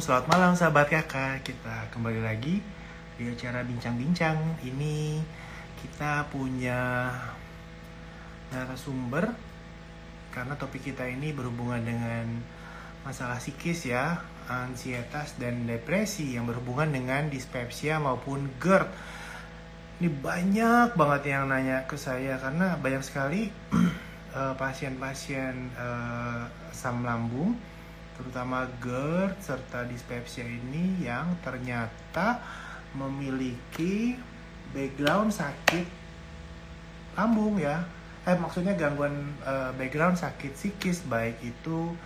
Selamat malam sahabat kakak. Kita kembali lagi di acara bincang-bincang. Ini kita punya narasumber Karena topik kita ini berhubungan dengan masalah psikis ya Ansietas dan depresi yang berhubungan dengan dispepsia maupun GERD. Ini banyak banget yang nanya ke saya Karena banyak sekali eh, pasien-pasien uh, asam lambung terutama GERD serta dispepsia ini yang ternyata memiliki background sakit lambung ya. Eh maksudnya gangguan uh, background sakit psikis baik itu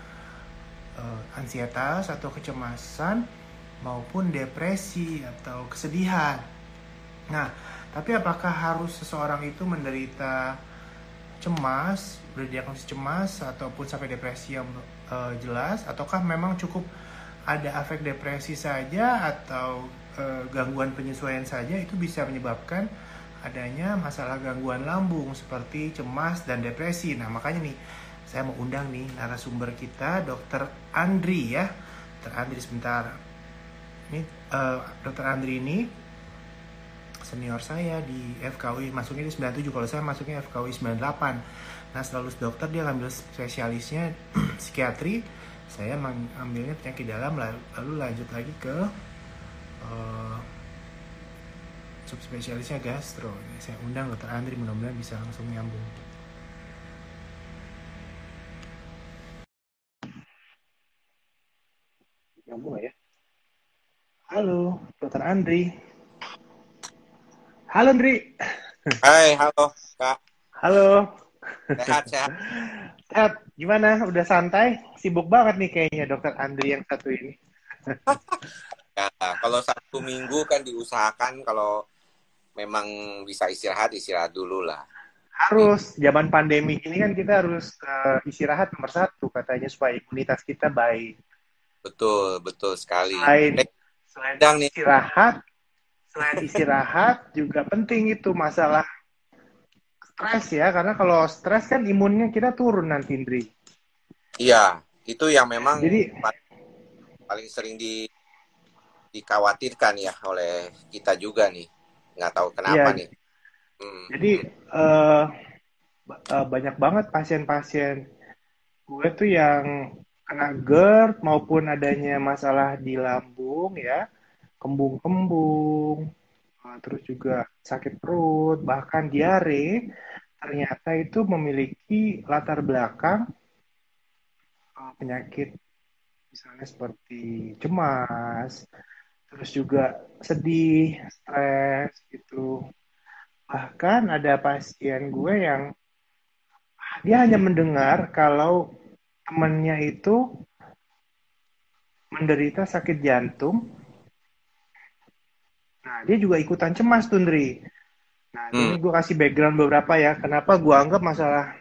uh, ansietas atau kecemasan maupun depresi atau kesedihan. Nah tapi apakah harus seseorang itu menderita cemas, berdiagnosis cemas ataupun sampai depresi yang uh, jelas ataukah memang cukup ada efek depresi saja atau uh, gangguan penyesuaian saja itu bisa menyebabkan adanya masalah gangguan lambung seperti cemas dan depresi. Nah, makanya nih saya mau undang nih narasumber kita Dr. Andri ya. Dr. Andri sebentar. Ini uh, Dr. Andri ini senior saya di FKUI masuknya di 97 kalau saya masuknya FKUI 98 nah setelah lulus dokter dia ngambil spesialisnya psikiatri saya mengambilnya penyakit dalam lalu lanjut lagi ke uh, subspesialisnya gastro ini saya undang dokter Andri mudah-mudahan bisa langsung nyambung nyambung ya halo dokter Andri Halo Andri. Hai, halo Kak. Halo. Sehat, sehat. Sehat. Gimana? Udah santai? Sibuk banget nih kayaknya dokter Andri yang satu ini. ya, kalau satu minggu kan diusahakan kalau memang bisa istirahat, istirahat dulu lah. Harus. Zaman pandemi ini kan kita harus uh, istirahat nomor satu katanya supaya imunitas kita baik. Betul, betul sekali. Selain, selain istirahat, selain istirahat juga penting itu masalah stres ya karena kalau stres kan imunnya kita turun nanti Indri. Iya, itu yang memang Jadi, paling sering di dikhawatirkan ya oleh kita juga nih. Nggak tahu kenapa iya. nih. Hmm. Jadi uh, uh, banyak banget pasien-pasien gue tuh yang kena GERD maupun adanya masalah di lambung ya kembung-kembung, eh, terus juga sakit perut, bahkan diare, ternyata itu memiliki latar belakang eh, penyakit misalnya seperti cemas, terus juga sedih, stres gitu. Bahkan ada pasien gue yang dia hanya mendengar kalau temannya itu menderita sakit jantung Nah, dia juga ikutan cemas tuh, Ndri. Nah, hmm. ini gue kasih background beberapa ya. Kenapa gue anggap masalah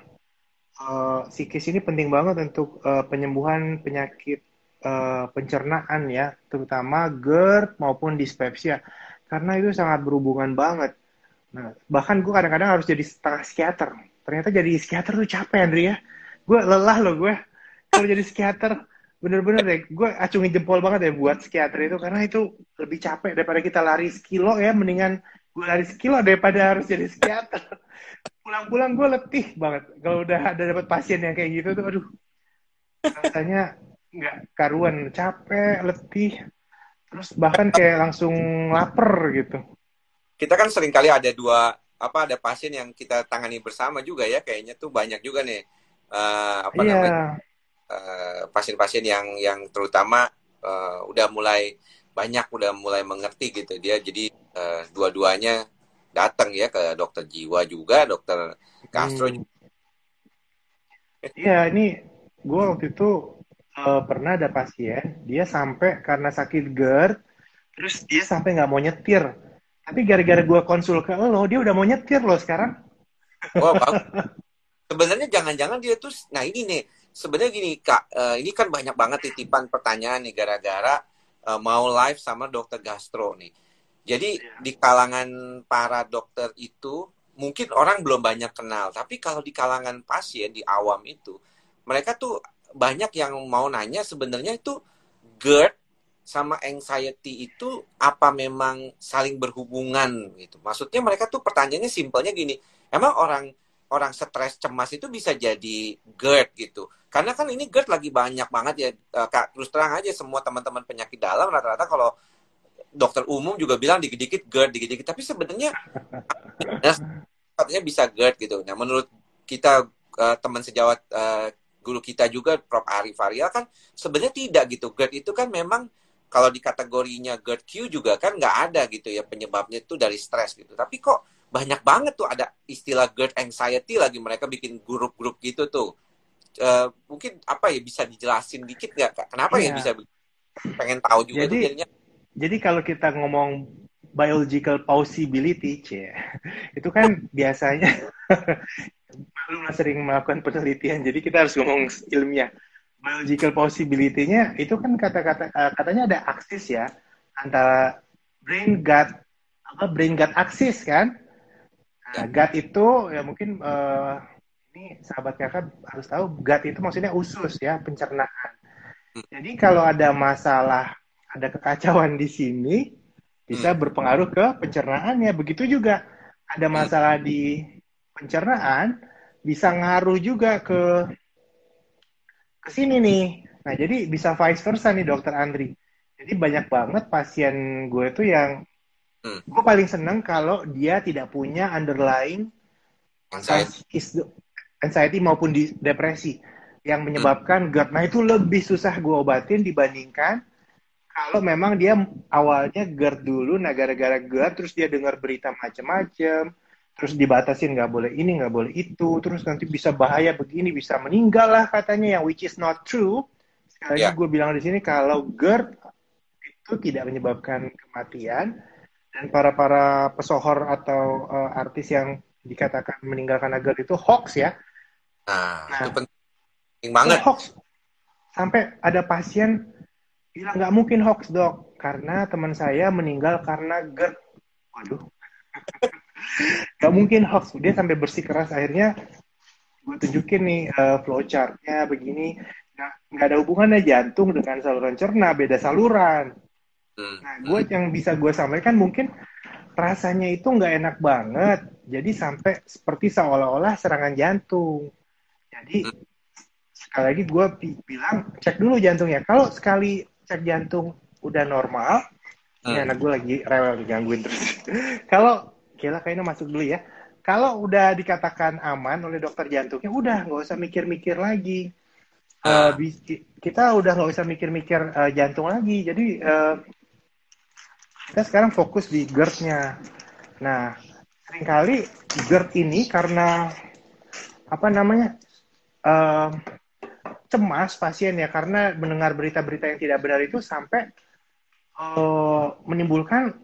uh, psikis ini penting banget untuk uh, penyembuhan penyakit uh, pencernaan ya, terutama GERD maupun dispepsia. Karena itu sangat berhubungan banget. Nah, bahkan gue kadang-kadang harus jadi setengah psikiater. Ternyata jadi psikiater tuh capek, Andri ya. Gue lelah loh gue. Kalau jadi psikiater, bener-bener deh gue acungin jempol banget ya buat psikiater itu karena itu lebih capek daripada kita lari sekilo ya mendingan gue lari sekilo daripada harus jadi psikiater. Pulang-pulang gue letih banget kalau udah ada dapat pasien yang kayak gitu tuh aduh. Rasanya nggak karuan capek letih terus bahkan kayak langsung lapar gitu. Kita kan sering kali ada dua apa ada pasien yang kita tangani bersama juga ya kayaknya tuh banyak juga nih uh, apa iya. namanya pasien-pasien uh, yang yang terutama uh, udah mulai banyak udah mulai mengerti gitu dia. Jadi uh, dua-duanya datang ya ke dokter jiwa juga dokter gastro hmm. Iya ini gue waktu itu uh, pernah ada pasien dia sampai karena sakit GERD terus dia sampai nggak mau nyetir. Tapi gara-gara gue konsul ke lo dia udah mau nyetir lo sekarang. Oh, sebenarnya jangan-jangan dia tuh nah ini nih sebenarnya gini kak, uh, ini kan banyak banget titipan pertanyaan nih gara-gara uh, mau live sama dokter gastro nih. Jadi yeah. di kalangan para dokter itu mungkin orang belum banyak kenal. Tapi kalau di kalangan pasien di awam itu, mereka tuh banyak yang mau nanya sebenarnya itu GERD sama anxiety itu apa memang saling berhubungan gitu. Maksudnya mereka tuh pertanyaannya simpelnya gini, emang orang orang stres cemas itu bisa jadi GERD gitu. Karena kan ini GERD lagi banyak banget ya, uh, Kak. Terus terang aja semua teman-teman penyakit dalam rata-rata kalau dokter umum juga bilang dikit-dikit GERD, dikit-dikit. Tapi sebenarnya katanya bisa GERD gitu. Nah, menurut kita uh, teman sejawat uh, guru kita juga Prof. Arif Faria kan sebenarnya tidak gitu. GERD itu kan memang kalau di kategorinya GERD Q juga kan nggak ada gitu ya penyebabnya itu dari stres gitu. Tapi kok banyak banget tuh ada istilah GERD anxiety lagi mereka bikin grup-grup gitu tuh. Uh, mungkin apa ya bisa dijelasin dikit nggak kak? Kenapa ya, ya bisa pengen tahu juga jadi, tuh jadinya. Jadi kalau kita ngomong biological possibility, c, itu kan biasanya belum sering melakukan penelitian, jadi kita harus ngomong ilmiah. Biological possibility-nya itu kan kata-kata uh, katanya ada aksis ya antara brain gut apa brain gut axis kan. Nah, gut itu ya mungkin uh, ini sahabat kakak harus tahu gut itu maksudnya usus ya pencernaan. Jadi kalau ada masalah ada kekacauan di sini bisa hmm. berpengaruh ke pencernaannya. Begitu juga ada masalah di pencernaan bisa ngaruh juga ke ke sini nih. Nah, jadi bisa vice versa nih dokter Andri. Jadi banyak banget pasien gue tuh yang hmm. gue paling seneng kalau dia tidak punya underlying anxiety, anxiety maupun di depresi yang menyebabkan hmm. GERD. Nah, itu lebih susah gue obatin dibandingkan kalau memang dia awalnya GERD dulu, nah gara-gara GERD terus dia dengar berita macam-macam, terus dibatasin nggak boleh ini nggak boleh itu terus nanti bisa bahaya begini bisa meninggal lah katanya yang which is not true sekali yeah. gue bilang di sini kalau GERD itu tidak menyebabkan kematian dan para para pesohor atau uh, artis yang dikatakan meninggal karena GERD itu hoax ya nah, nah itu penting banget hoax sampai ada pasien bilang nggak mungkin hoax dok karena teman saya meninggal karena GERD waduh Gak mungkin hoax. Dia sampai bersih keras akhirnya gue tunjukin nih uh, flowchartnya begini. Nah, nggak ada hubungannya jantung dengan saluran cerna, beda saluran. Hmm. Nah, gue yang bisa gue sampaikan mungkin rasanya itu nggak enak banget. Jadi sampai seperti seolah-olah serangan jantung. Jadi hmm. sekali lagi gue bilang cek dulu jantungnya. Kalau sekali cek jantung udah normal, hmm. ini anak gue lagi rewel digangguin terus. Kalau Kela kayaknya masuk dulu ya. Kalau udah dikatakan aman oleh dokter jantungnya, udah nggak usah mikir-mikir lagi. Uh, kita udah nggak usah mikir-mikir uh, jantung lagi. Jadi uh, kita sekarang fokus di GERD-nya. Nah, sering kali GERD ini karena apa namanya uh, cemas pasien ya karena mendengar berita-berita yang tidak benar itu sampai uh, menimbulkan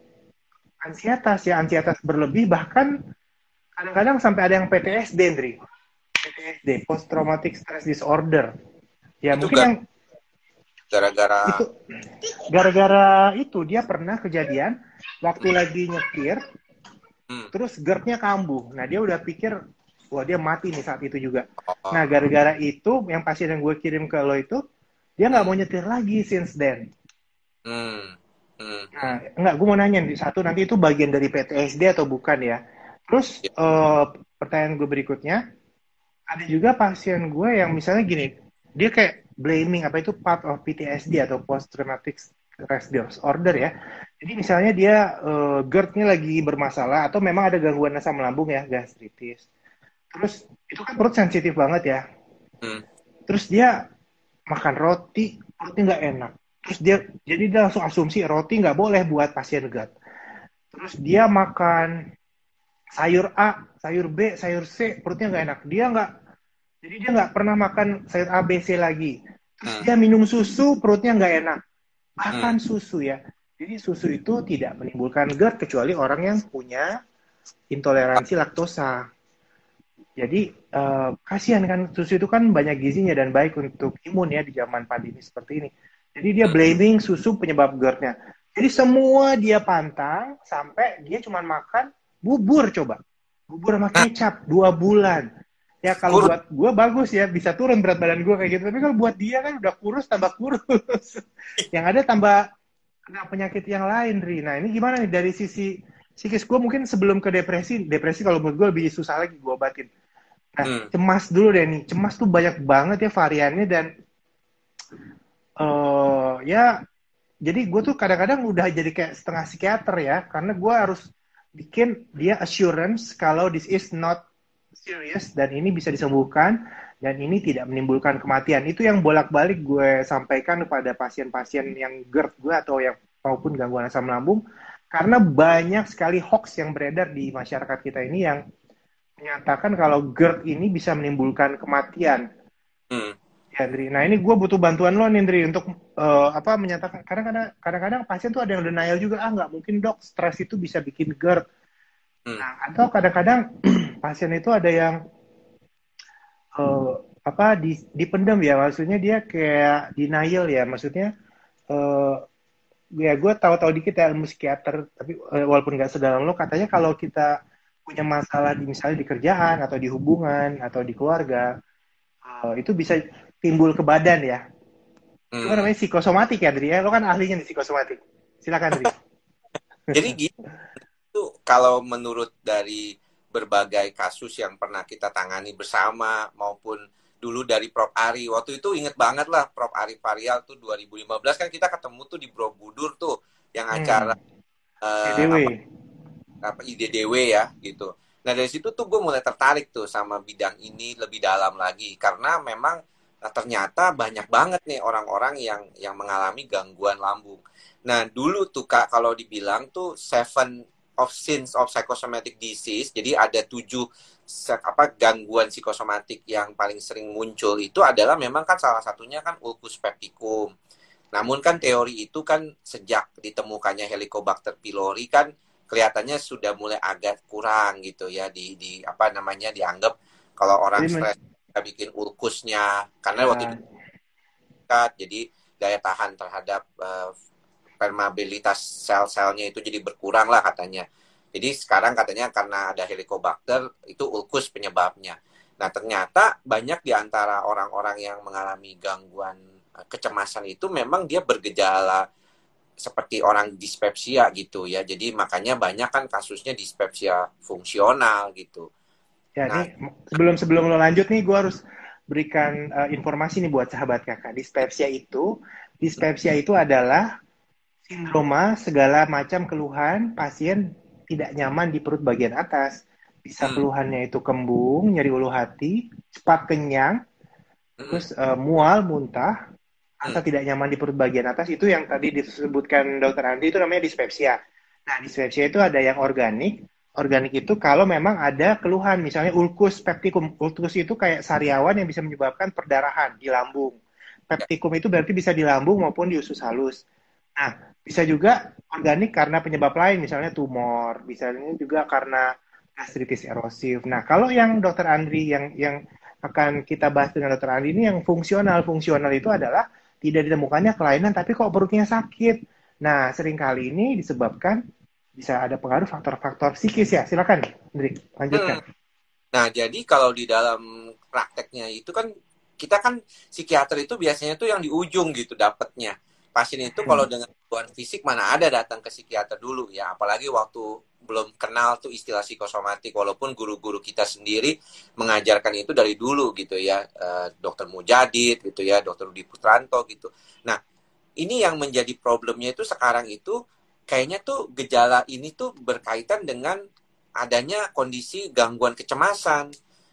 ansietas ya ansietas berlebih bahkan kadang-kadang sampai ada yang PTSD Andri PTSD post traumatic stress disorder. Ya itu mungkin yang gara-gara itu gara-gara itu dia pernah kejadian waktu lagi nyetir hmm. terus gerdnya kambuh. Nah dia udah pikir wah dia mati nih saat itu juga oh. nah gara-gara itu yang pasien yang gue kirim ke lo itu dia nggak mau nyetir lagi since then hmm. Hmm. Nah, enggak, gue mau nanya nih satu nanti itu bagian dari PTSD atau bukan ya? Terus ya. uh, pertanyaan gue berikutnya, ada juga pasien gue yang misalnya gini, dia kayak blaming apa itu part of PTSD atau post traumatic stress disorder ya. Jadi misalnya dia uh, GERD-nya lagi bermasalah atau memang ada gangguan asam lambung ya, gastritis. Terus itu kan perut sensitif banget ya. Hmm. Terus dia makan roti, perutnya nggak enak terus dia jadi dia langsung asumsi roti nggak boleh buat pasien GERD terus dia makan sayur A sayur B sayur C perutnya nggak enak dia nggak jadi dia nggak pernah makan sayur A B C lagi terus hmm. dia minum susu perutnya nggak enak bahkan hmm. susu ya jadi susu itu tidak menimbulkan GERD kecuali orang yang punya intoleransi laktosa jadi uh, kasihan kan susu itu kan banyak gizinya dan baik untuk imun ya di zaman pandemi seperti ini. Jadi dia blaming susu penyebab GERD-nya. Jadi semua dia pantang sampai dia cuma makan bubur coba. bubur sama kecap dua bulan. Ya kalau buat gue bagus ya bisa turun berat badan gue kayak gitu. Tapi kalau buat dia kan udah kurus tambah kurus. Yang ada tambah kena penyakit yang lain Ri. Nah ini gimana nih dari sisi psikis gue mungkin sebelum ke depresi depresi kalau menurut gue lebih susah lagi gue obatin nah, hmm. cemas dulu deh nih cemas tuh banyak banget ya variannya dan uh, ya jadi gue tuh kadang-kadang udah jadi kayak setengah psikiater ya karena gue harus bikin dia assurance kalau this is not serius dan ini bisa disembuhkan dan ini tidak menimbulkan kematian. Itu yang bolak-balik gue sampaikan kepada pasien-pasien yang GERD gue atau yang maupun gangguan asam lambung karena banyak sekali hoax yang beredar di masyarakat kita ini yang menyatakan kalau GERD ini bisa menimbulkan kematian. Hmm. Ya, Andri. Nah, ini gue butuh bantuan lo nih, untuk uh, apa menyatakan kadang-kadang kadang-kadang pasien tuh ada yang denial juga, ah nggak mungkin dok, stres itu bisa bikin GERD. Hmm. Nah, atau kadang-kadang pasien itu ada yang uh, apa di, dipendam ya maksudnya dia kayak denial ya maksudnya uh, ya gue tahu-tahu dikit ya ilmu psikiater tapi uh, walaupun nggak sedalam lo katanya kalau kita punya masalah di misalnya di kerjaan atau di hubungan atau di keluarga uh, itu bisa timbul ke badan ya hmm. itu namanya psikosomatik ya Dri ya lo kan ahlinya di psikosomatik silakan Dri jadi gitu kalau menurut dari berbagai kasus yang pernah kita tangani bersama maupun dulu dari Prof Ari waktu itu inget banget lah Prof Ari Varial tuh 2015 kan kita ketemu tuh di Borobudur tuh yang hmm. acara hmm. uh. Apa, IDDW ya gitu. Nah dari situ tuh gue mulai tertarik tuh sama bidang ini lebih dalam lagi karena memang nah, ternyata banyak banget nih orang-orang yang yang mengalami gangguan lambung. Nah dulu tuh kak kalau dibilang tuh seven of sins of psychosomatic disease. Jadi ada tujuh apa gangguan psikosomatik yang paling sering muncul itu adalah memang kan salah satunya kan ulcus pepticum. Namun kan teori itu kan sejak ditemukannya Helicobacter pylori kan kelihatannya sudah mulai agak kurang gitu ya di di apa namanya dianggap kalau orang stres kita bikin ulkusnya karena waktu itu ah. jadi daya tahan terhadap uh, permeabilitas sel-selnya itu jadi berkurang lah katanya. Jadi sekarang katanya karena ada helicobacter itu ulkus penyebabnya. Nah ternyata banyak di antara orang-orang yang mengalami gangguan eh, kecemasan itu memang dia bergejala seperti orang dispepsia gitu ya. Jadi makanya banyak kan kasusnya dispepsia fungsional gitu. Ya, nah, sebelum sebelum lo lanjut nih, gue harus berikan uh, informasi nih buat sahabat kakak. Dispepsia itu, dispepsia itu adalah sindroma segala macam keluhan pasien tidak nyaman di perut bagian atas. Bisa hmm. keluhannya itu kembung, nyeri ulu hati, cepat kenyang, hmm. terus uh, mual, muntah, atau tidak nyaman di perut bagian atas. Itu yang tadi disebutkan dokter Andi itu namanya dispepsia. Nah, dispepsia itu ada yang organik. Organik itu kalau memang ada keluhan, misalnya ulkus peptikum. Ulkus itu kayak sariawan yang bisa menyebabkan perdarahan di lambung. Peptikum itu berarti bisa di lambung maupun di usus halus. Nah, bisa juga organik karena penyebab lain, misalnya tumor, bisa juga karena gastritis erosif. Nah, kalau yang dokter Andri yang yang akan kita bahas dengan dokter Andri ini yang fungsional, fungsional itu adalah tidak ditemukannya kelainan tapi kok perutnya sakit. Nah, sering kali ini disebabkan bisa ada pengaruh faktor-faktor psikis ya. Silakan, Andri, lanjutkan. Hmm. Nah, jadi kalau di dalam prakteknya itu kan kita kan psikiater itu biasanya tuh yang di ujung gitu dapatnya pasien itu kalau hmm. dengan gangguan fisik mana ada datang ke psikiater dulu ya. Apalagi waktu belum kenal tuh istilah psikosomatik walaupun guru-guru kita sendiri mengajarkan itu dari dulu gitu ya e, dokter Mujadid gitu ya dokter Rudi Putranto gitu. Nah ini yang menjadi problemnya itu sekarang itu kayaknya tuh gejala ini tuh berkaitan dengan adanya kondisi gangguan kecemasan.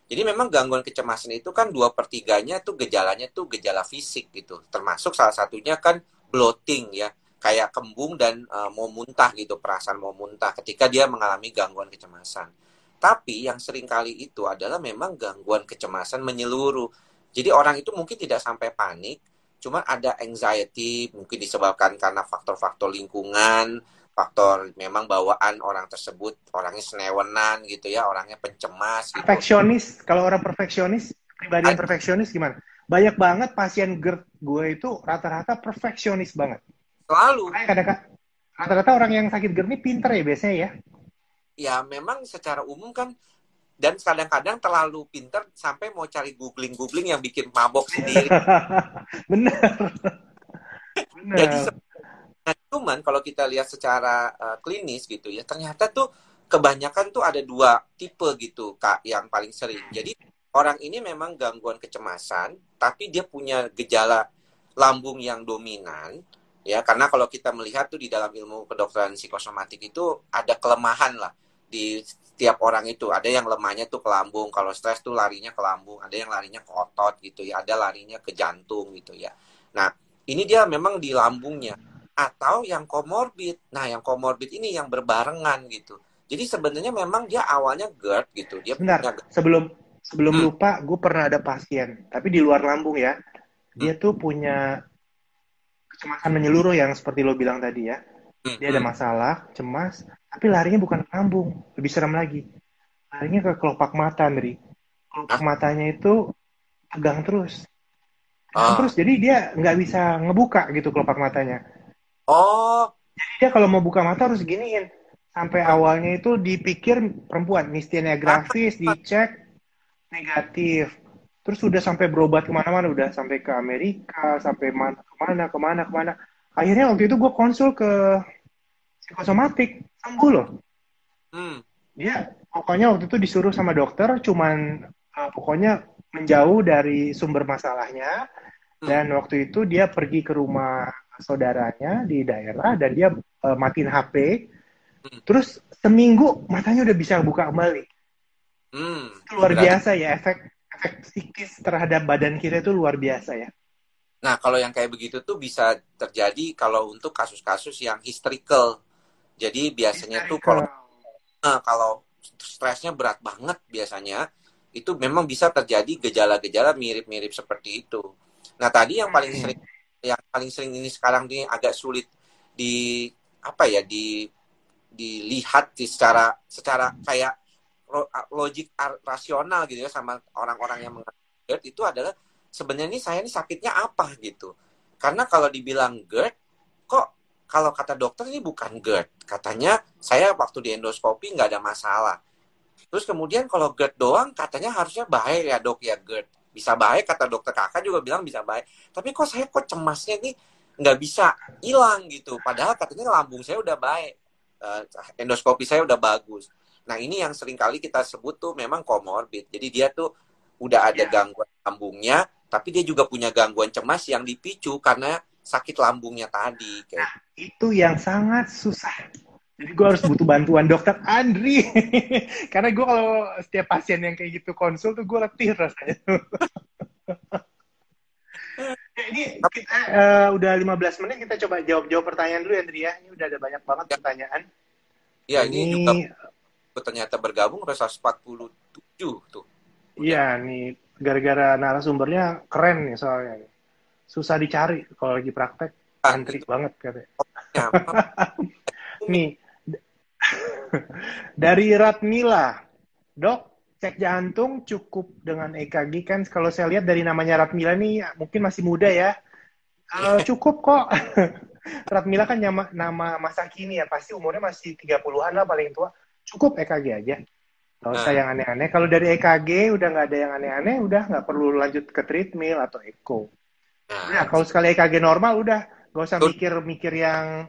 Jadi memang gangguan kecemasan itu kan dua pertiganya tuh gejalanya tuh gejala fisik gitu. Termasuk salah satunya kan bloating ya. Kayak kembung dan uh, mau muntah gitu perasaan mau muntah ketika dia mengalami gangguan kecemasan. Tapi yang sering kali itu adalah memang gangguan kecemasan menyeluruh. Jadi orang itu mungkin tidak sampai panik cuma ada anxiety mungkin disebabkan karena faktor-faktor lingkungan faktor memang bawaan orang tersebut orangnya senewenan gitu ya orangnya pencemas gitu. perfeksionis kalau orang perfeksionis pribadi perfeksionis gimana banyak banget pasien GERD gue itu rata-rata perfeksionis banget. Selalu. Kadang-kadang rata-rata orang yang sakit GERD ini pinter ya biasanya ya. Ya memang secara umum kan dan kadang-kadang terlalu pinter sampai mau cari googling-googling yang bikin mabok sendiri. Benar. Benar. Jadi nah, cuman kalau kita lihat secara uh, klinis gitu ya, ternyata tuh kebanyakan tuh ada dua tipe gitu kak yang paling sering. Jadi orang ini memang gangguan kecemasan, tapi dia punya gejala lambung yang dominan ya. Karena kalau kita melihat tuh di dalam ilmu kedokteran psikosomatik itu ada kelemahan lah di setiap orang itu. Ada yang lemahnya tuh ke lambung kalau stres tuh larinya ke lambung ada yang larinya ke otot gitu ya ada larinya ke jantung gitu ya. Nah ini dia memang di lambungnya. Atau yang komorbid. Nah yang komorbid ini yang berbarengan gitu. Jadi sebenarnya memang dia awalnya GERD gitu dia Bentar, punya sebelum sebelum hmm. lupa gue pernah ada pasien tapi di luar lambung ya. Dia hmm. tuh punya kecemasan menyeluruh yang seperti lo bilang tadi ya. Dia ada hmm. masalah cemas tapi larinya bukan ke lambung lebih serem lagi. Larinya ke kelopak mata Andri. Kelopak matanya itu tegang terus. Tegang ah. terus jadi dia nggak bisa ngebuka gitu kelopak matanya. Oh. Jadi dia kalau mau buka mata harus giniin. Sampai awalnya itu dipikir perempuan mistianya grafis dicek negatif terus sudah sampai berobat ke mana-mana udah sampai ke Amerika sampai mana ke mana ke mana ke mana akhirnya waktu itu gue konsul ke psikosomatik sembuh loh hmm. dia pokoknya waktu itu disuruh sama dokter cuman uh, pokoknya menjauh dari sumber masalahnya hmm. dan waktu itu dia pergi ke rumah saudaranya di daerah dan dia uh, matiin HP hmm. terus seminggu matanya udah bisa buka kembali hmm. luar biasa ya efek efek psikis terhadap badan kita itu luar biasa ya Nah, kalau yang kayak begitu tuh bisa terjadi kalau untuk kasus-kasus yang historical jadi biasanya tuh kalau uh, kalau stresnya berat banget biasanya itu memang bisa terjadi gejala-gejala mirip-mirip seperti itu. Nah tadi yang paling hmm. sering yang paling sering ini sekarang ini agak sulit di apa ya di dilihat di secara secara kayak logik rasional gitu ya sama orang-orang yang mengerti GERD itu adalah sebenarnya ini saya ini sakitnya apa gitu. Karena kalau dibilang GERD kok kalau kata dokter ini bukan GERD. Katanya saya waktu di endoskopi nggak ada masalah. Terus kemudian kalau GERD doang katanya harusnya baik ya dok ya GERD. Bisa baik kata dokter kakak juga bilang bisa baik. Tapi kok saya kok cemasnya nih nggak bisa hilang gitu. Padahal katanya lambung saya udah baik. Uh, endoskopi saya udah bagus. Nah ini yang sering kali kita sebut tuh memang komorbid. Jadi dia tuh udah ada yeah. gangguan lambungnya, tapi dia juga punya gangguan cemas yang dipicu karena sakit lambungnya tadi. Kayak. Nah, itu yang sangat susah. Jadi gue harus butuh bantuan dokter Andri. Karena gue kalau setiap pasien yang kayak gitu konsul tuh gue letih rasanya. ya, ini kita uh, udah 15 menit kita coba jawab-jawab pertanyaan dulu Andri ya. Ini udah ada banyak banget ya. pertanyaan. Iya, ini, ini juga ternyata bergabung udah 147 tuh. Iya, nih gara-gara narasumbernya keren nih soalnya susah dicari kalau lagi praktek ah, antri gitu. banget katanya. Ya, Nih dari Ratmila, dok cek jantung cukup dengan EKG kan kalau saya lihat dari namanya Ratmila nih mungkin masih muda ya. Uh, cukup kok. Ratmila kan nama, nama masa kini ya, pasti umurnya masih 30-an lah paling tua. Cukup EKG aja. Gak usah nah. yang aneh-aneh. Kalau dari EKG udah nggak ada yang aneh-aneh, udah nggak perlu lanjut ke treadmill atau echo. Nah, ya, kalau sekali EKG normal udah gak usah mikir-mikir yang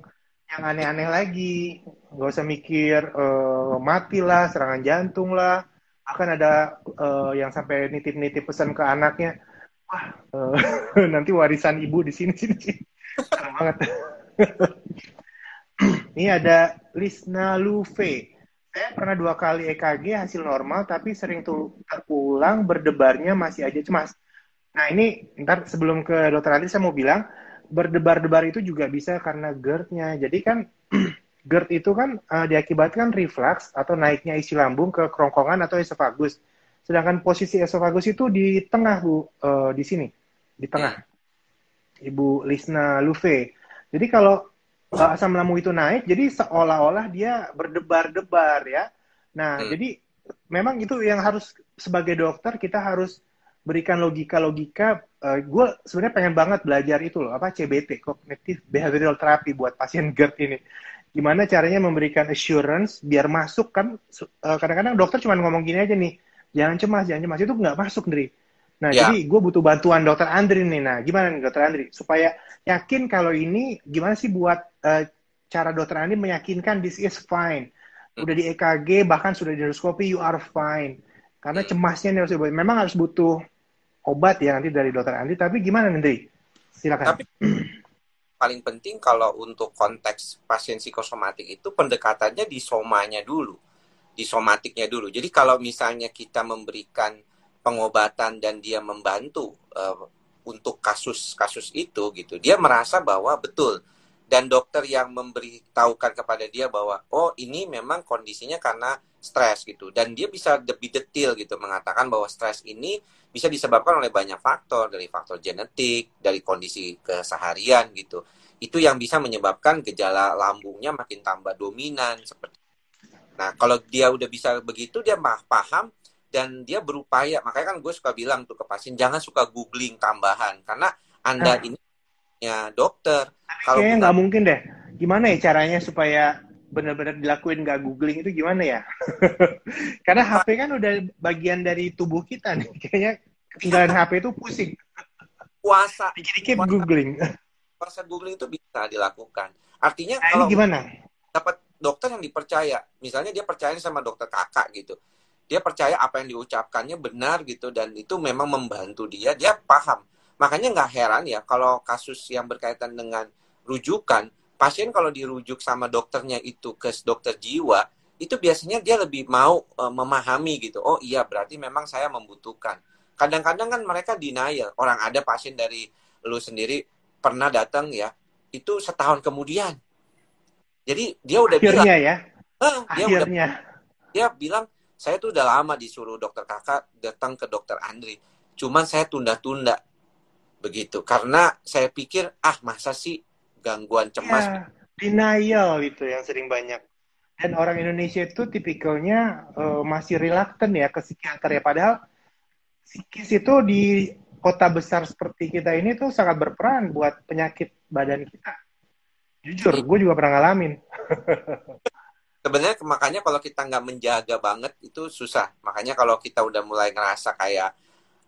yang aneh-aneh lagi, gak usah mikir uh, mati lah, serangan jantung lah, akan ada uh, yang sampai nitip-nitip pesan ke anaknya, wah uh, nanti warisan ibu di sini sini sih, banget. Ini ada Lisna Lufe. Saya pernah dua kali EKG hasil normal, tapi sering terulang berdebarnya masih aja cemas. Nah ini ntar sebelum ke dokter Andri saya mau bilang berdebar-debar itu juga bisa karena GERD-nya. Jadi kan GERD itu kan uh, diakibatkan reflux atau naiknya isi lambung ke kerongkongan atau esofagus. Sedangkan posisi esofagus itu di tengah bu, uh, di sini, di tengah. Ibu Lisna Lufe. Jadi kalau uh, asam lambung itu naik, jadi seolah-olah dia berdebar-debar ya. Nah, hmm. jadi memang itu yang harus sebagai dokter kita harus berikan logika-logika. Uh, eh, gue sebenarnya pengen banget belajar itu loh, apa CBT, Cognitive Behavioral Therapy buat pasien GERD ini. gimana caranya memberikan assurance biar masuk kan eh, kadang-kadang dokter cuma ngomong gini aja nih jangan cemas jangan cemas itu nggak masuk Andri nah Ya. jadi gue butuh bantuan dokter Andri nih. Nah gimana nih dokter Andri? Supaya yakin kalau ini gimana sih buat eh, cara dokter Andri meyakinkan this is fine. Udah di EKG bahkan sudah di endoskopi you are fine. Karena cemasnya nih harus dibuat. memang harus butuh obat ya nanti dari dokter Andri. Tapi gimana Andri? Silakan. Tapi paling penting kalau untuk konteks pasien psikosomatik itu pendekatannya di somanya dulu, di somatiknya dulu. Jadi kalau misalnya kita memberikan pengobatan dan dia membantu eh, untuk kasus-kasus itu gitu, dia merasa bahwa betul. Dan dokter yang memberitahukan kepada dia bahwa oh ini memang kondisinya karena stres gitu. Dan dia bisa lebih detail gitu mengatakan bahwa stres ini bisa disebabkan oleh banyak faktor dari faktor genetik dari kondisi keseharian gitu. Itu yang bisa menyebabkan gejala lambungnya makin tambah dominan seperti nah kalau dia udah bisa begitu dia paham dan dia berupaya makanya kan gue suka bilang tuh ke pasien jangan suka googling tambahan karena anda Ah. ini ya dokter kalau Kayaknya nggak mungkin deh. Gimana ya caranya supaya benar-benar dilakuin nggak googling itu gimana ya? Karena HP kan udah bagian dari tubuh kita nih. Kayaknya ketinggalan HP itu pusing. puasa Dikit-dikit googling. puasa googling itu bisa dilakukan artinya Nah, kalau gimana? dapat dokter yang dipercaya misalnya dia percaya sama dokter kakak gitu dia percaya apa yang diucapkannya benar gitu dan itu memang membantu dia dia paham. Makanya nggak heran ya kalau kasus yang berkaitan dengan rujukan pasien kalau dirujuk sama dokternya itu ke dokter jiwa itu biasanya dia lebih mau eh, memahami gitu. Oh iya berarti memang saya membutuhkan. Kadang-kadang kan mereka denial. Orang ada pasien dari lu sendiri pernah datang ya itu setahun kemudian. Jadi dia udah bilang Akhirnya ya. "Ah, dia udah Akhirnya. dia bilang saya tuh udah lama disuruh dokter kakak datang ke dokter Andri cuman saya tunda-tunda begitu karena saya pikir ah masa sih gangguan cemas Ya, denial itu yang sering banyak. Dan orang Indonesia itu tipikalnya eh, masih reluctant ya ke psikiater ya. Padahal psikis itu di kota besar seperti kita ini tuh sangat berperan buat penyakit badan kita. Jujur, gue juga pernah ngalamin. sebenarnya makanya kalau kita nggak menjaga banget itu susah. Makanya kalau kita udah mulai ngerasa kayak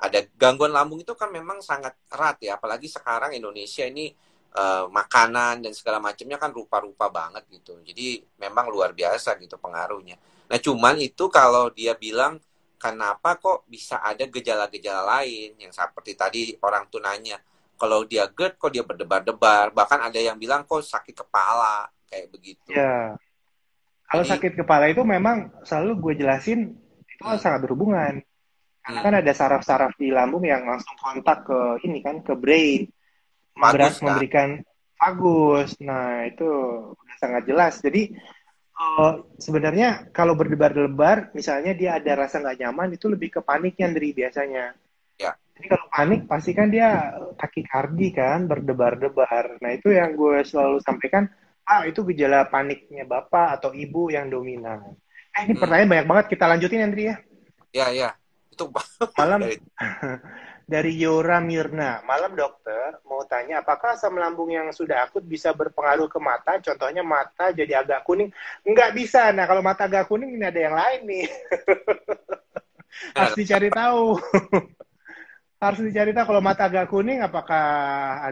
ada gangguan lambung itu kan memang sangat erat ya. Apalagi sekarang Indonesia ini eh, makanan dan segala macamnya kan rupa-rupa banget gitu. Jadi memang luar biasa gitu pengaruhnya. Nah cuman itu kalau dia bilang kenapa kok bisa ada gejala-gejala lain? Yang seperti tadi orang tuh nanya. Kalau dia GERD kok dia berdebar-debar? Bahkan ada yang bilang kok sakit kepala? Kayak begitu. Ya. Kalau Jadi- sakit kepala itu memang selalu gue jelasin itu Hmm. sangat berhubungan. Karena Hmm. kan ada saraf-saraf di lambung yang langsung kontak ke ini kan ke brain. Berat kan? memberikan bagus. Nah, itu udah sangat jelas. Jadi eh, sebenarnya kalau berdebar-debar, misalnya dia ada rasa nggak nyaman, itu lebih ke paniknya dari biasanya. Ya. Jadi kalau panik pasti kan dia takikardi kan, berdebar-debar. Nah, itu yang gue selalu sampaikan, ah itu gejala paniknya bapak atau ibu yang dominan. Eh, ini Hmm. pertanyaan banyak banget. Kita lanjutin, Andri ya. Ya, ya. Itu Malam Dari- Yora Mirna. Malam dokter, mau tanya apakah asam lambung yang sudah akut bisa berpengaruh ke mata? Contohnya mata jadi agak kuning. Nggak bisa. Nah, kalau mata agak kuning ini ada yang lain nih. Harus dicari tahu. Harus dicari tahu kalau mata agak kuning apakah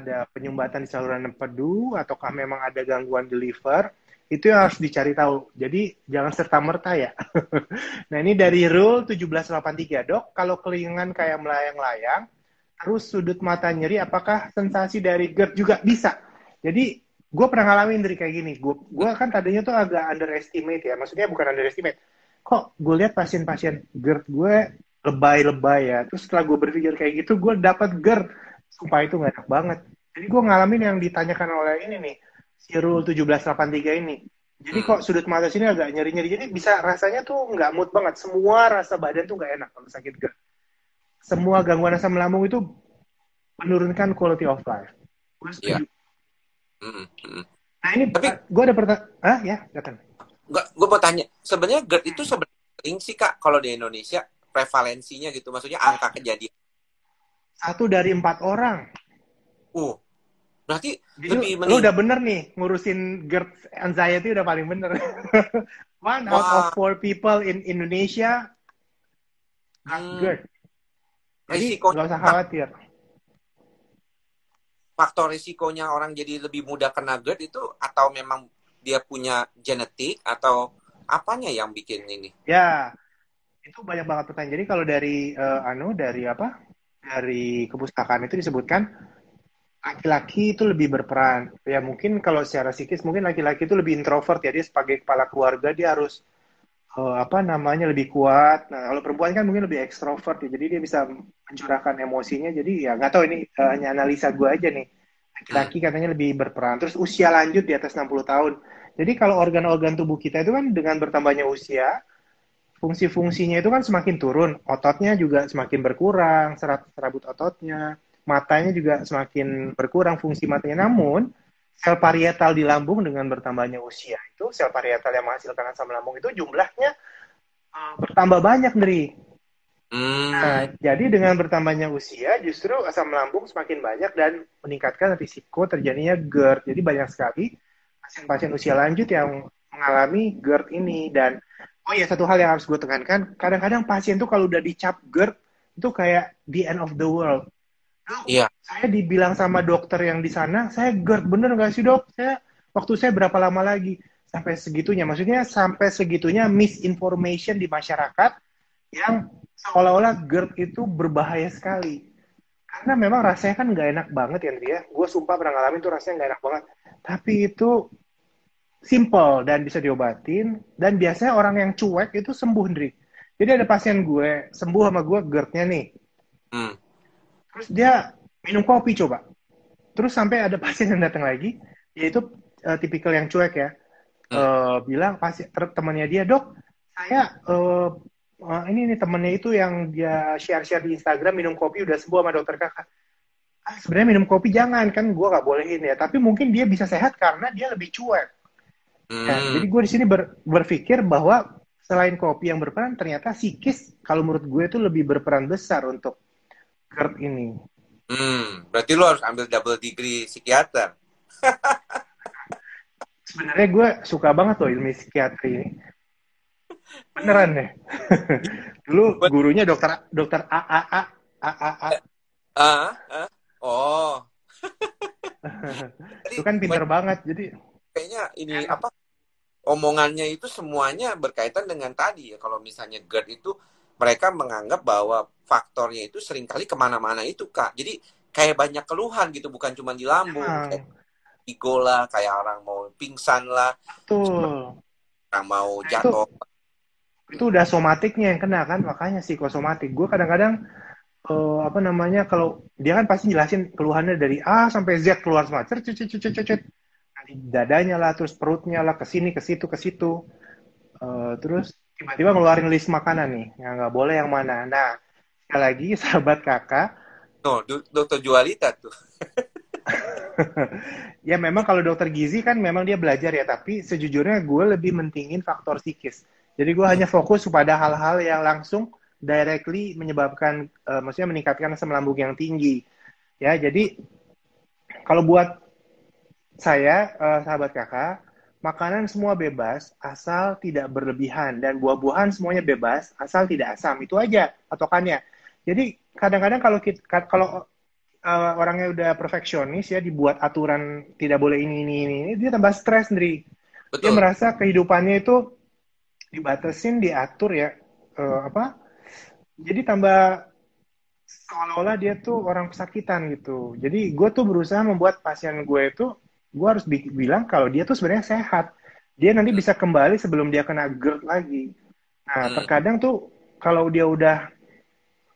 ada penyumbatan di saluran empedu ataukah memang ada gangguan di liver. Itu yang harus dicari tahu. Jadi jangan serta-merta ya. Nah ini dari rule 1783 dok, kalau kelingan kayak melayang-layang, terus sudut mata nyeri, apakah sensasi dari GERD juga bisa? Jadi gue pernah ngalamin dari kayak gini, gue gue kan tadinya tuh agak underestimate ya, maksudnya bukan underestimate. Kok gue lihat pasien-pasien GERD gue lebay-lebay ya, terus setelah gue berpikir kayak gitu, gue dapat GERD, supaya itu nggak enak banget. Jadi gue ngalamin yang ditanyakan oleh ini nih, si rule 1783 ini. Jadi kok sudut mata sini agak nyeri-nyeri. Jadi bisa rasanya tuh nggak mood banget. Semua rasa badan tuh nggak enak kalau sakit GERD. Semua gangguan asam lambung itu menurunkan quality of life. Gue setuju. Mm, mm. Nah ini Tapi- gue ada pertanyaan. Ah ya, datang. Gue mau tanya, sebenarnya GERD itu sebenarnya sering sih kak kalau di Indonesia prevalensinya gitu, maksudnya angka kejadian. Satu dari empat orang. Uh, Berarti Jadi lebih lu, lu udah bener nih ngurusin GERD anxiety udah paling bener. One out of four people in Indonesia Hmm. GERD. Jadi Risiko nggak usah khawatir. faktor risikonya orang jadi lebih mudah kena GERD itu atau memang dia punya genetik atau apanya yang bikin ini? Ya, itu banyak banget pertanyaan. Jadi kalau dari eh, anu dari apa? Dari kepustakaan itu disebutkan laki-laki itu lebih berperan. Ya mungkin kalau secara psikis mungkin laki-laki itu lebih introvert ya dia sebagai kepala keluarga dia harus eh, apa namanya lebih kuat. Nah kalau perempuan kan mungkin lebih ekstrovert ya, jadi dia bisa mencurahkan emosinya. Jadi ya nggak tahu ini eh, hanya analisa gue aja nih. Laki-laki katanya lebih berperan. Terus usia lanjut di atas 60 tahun. Jadi kalau organ-organ tubuh kita itu kan dengan bertambahnya usia, fungsi-fungsinya itu kan semakin turun, ototnya juga semakin berkurang, serat serabut ototnya, matanya juga semakin berkurang fungsi matanya. Namun sel parietal di lambung dengan bertambahnya usia itu sel parietal yang menghasilkan asam lambung itu jumlahnya uh, bertambah banyak dari. Hmm. Nah, jadi dengan bertambahnya usia justru asam lambung semakin banyak dan meningkatkan risiko terjadinya GERD. Jadi banyak sekali pasien-pasien usia lanjut yang mengalami GERD ini dan oh ya satu hal yang harus gue tekankan kadang-kadang pasien tuh kalau udah dicap GERD itu kayak the end of the world. Iya. saya dibilang sama dokter yang di sana saya GERD bener nggak sih dok? Saya waktu saya berapa lama lagi? Sampai segitunya maksudnya sampai segitunya misinformation di masyarakat yang seolah-olah GERD itu berbahaya sekali. Karena memang rasanya kan nggak enak banget ya Andrea gue sumpah pernah ngalamin tuh rasanya nggak enak banget. Tapi itu simple dan bisa diobatin. Dan biasanya orang yang cuek itu sembuh Ndri. Jadi ada pasien gue sembuh sama gue GERD-nya nih. Hmm. terus dia minum kopi coba. Terus sampai ada pasien yang datang lagi yaitu eh, tipikal yang cuek ya. Eh, bilang pasien temannya dia dok saya eh, eh, ini nih temennya itu yang dia share-share di Instagram minum kopi udah sembuh sama dokter kakak. Ah, sebenarnya minum kopi jangan kan gue gak bolehin ya. Tapi mungkin dia bisa sehat karena dia lebih cuek Ya, Hmm. jadi gue di sini ber- berpikir bahwa selain kopi yang berperan, ternyata psikis kalau menurut gue itu lebih berperan besar untuk GERD ini. Hmm. Berarti lu harus ambil double degree psikiater. Sebenarnya gue suka banget loh ilmu psikiatri ini. Beneran deh. Dulu gurunya dokter dokter A A A A A A. Ah, ah. Oh. Itu kan pinter banget. Jadi kayaknya ini apa omongannya itu semuanya berkaitan dengan tadi ya. Kalau misalnya GERD itu mereka menganggap bahwa faktornya itu sering kali ke mana-mana itu kak. Jadi kayak banyak keluhan gitu bukan cuma di lambung emang kayak lah kayak orang mau pingsan lah betul. orang mau Nah, jatuh. itu udah somatiknya yang kena kan makanya psikosomatik. Gue kadang-kadang eh, apa namanya kalau dia kan pasti jelasin keluhannya dari A sampai Z keluar semua. Cet cet cet cet dadanya lah terus perutnya lah ke sini ke situ ke situ. Eh, terus tiba-tiba ngeluarin list makanan nih yang nggak boleh yang mana. Nah sekali lagi sahabat kakak. No do- dokter Jualita tuh. Ya memang kalau dokter gizi kan memang dia belajar ya tapi sejujurnya gue lebih mentingin faktor psikis. Jadi gue hanya fokus pada hal-hal yang langsung directly menyebabkan eh, maksudnya meningkatkan asam lambung yang tinggi. Ya jadi kalau buat saya eh, sahabat kakak makanan semua bebas asal tidak berlebihan. Dan buah-buahan semuanya bebas asal tidak asam. Itu aja patokannya. Jadi kadang-kadang kalau kita kalau uh, orangnya udah perfeksionis ya dibuat aturan tidak boleh ini ini ini ini, dia tambah stres sendiri. Dia betul. merasa kehidupannya itu dibatasin diatur ya Eh, apa jadi tambah seolah-olah dia tuh orang kesakitan gitu. Jadi gue tuh berusaha membuat pasien gue itu gue harus bi- bilang kalau dia tuh sebenarnya sehat dia nanti bisa kembali sebelum dia kena GERD lagi nah Hmm. terkadang tuh kalau dia udah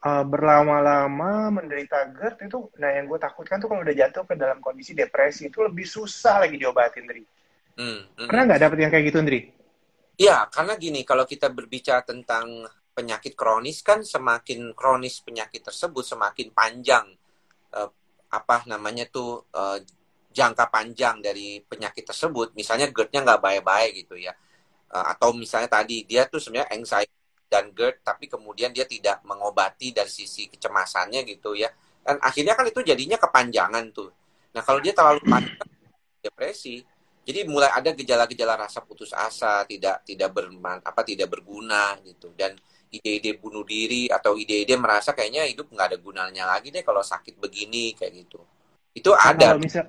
uh, berlama-lama menderita GERD itu nah yang gue takutkan tuh kalau udah jatuh ke dalam kondisi depresi itu lebih susah lagi diobatin Dri Hmm, hmm. pernah nggak dapet yang kayak gitu Dri? Ya, karena gini, kalau kita berbicara tentang penyakit kronis kan semakin kronis penyakit tersebut semakin panjang eh, apa namanya tuh eh, jangka panjang dari penyakit tersebut. Misalnya GERD-nya nggak baik-baik gitu ya. Eh, atau misalnya tadi dia tuh sebenarnya anxiety dan GERD tapi kemudian dia tidak mengobati dari sisi kecemasannya gitu ya. Dan akhirnya kan itu jadinya kepanjangan tuh. Nah kalau dia terlalu panik, depresi. Jadi mulai ada gejala-gejala rasa putus asa, tidak tidak berman, apa tidak berguna gitu. Dan ide-ide bunuh diri atau ide-ide merasa kayaknya hidup nggak ada gunanya lagi deh kalau sakit begini kayak gitu. Itu nah, ada. Kalau misal,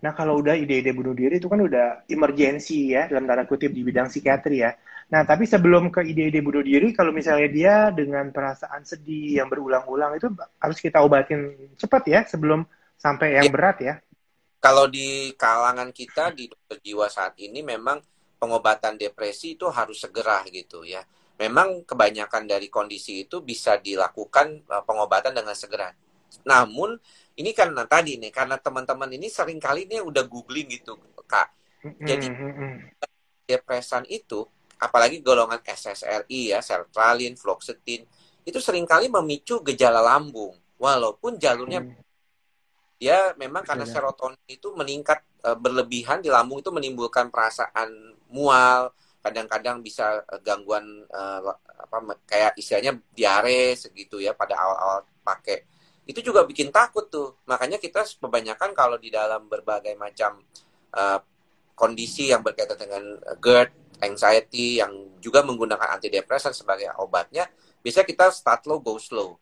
nah kalau udah ide-ide bunuh diri itu kan udah emergensi ya dalam tanda kutip di bidang psikiatri ya. Nah tapi sebelum ke ide-ide bunuh diri, kalau misalnya dia dengan perasaan sedih yang berulang-ulang itu harus kita obatin cepat ya sebelum sampai yang ya. berat ya kalau di kalangan kita di dokter jiwa saat ini memang pengobatan depresi itu harus segera gitu ya. Memang kebanyakan dari kondisi itu bisa dilakukan uh, pengobatan dengan segera. Namun ini kan nah, tadi nih karena teman-teman ini sering kali ini udah googling gitu kak. Jadi depresan itu apalagi golongan SSRI ya, sertralin, fluoxetine itu sering kali memicu gejala lambung. Walaupun jalurnya dia memang karena serotonin itu meningkat e, berlebihan di lambung itu menimbulkan perasaan mual kadang-kadang bisa e, gangguan e, apa kayak istilahnya diare segitu ya pada awal-awal pakai itu juga bikin takut tuh. Makanya kita kebanyakan kalau di dalam berbagai macam e, kondisi yang berkaitan dengan GERD anxiety yang juga menggunakan antidepresan sebagai obatnya biasanya kita start low go slow.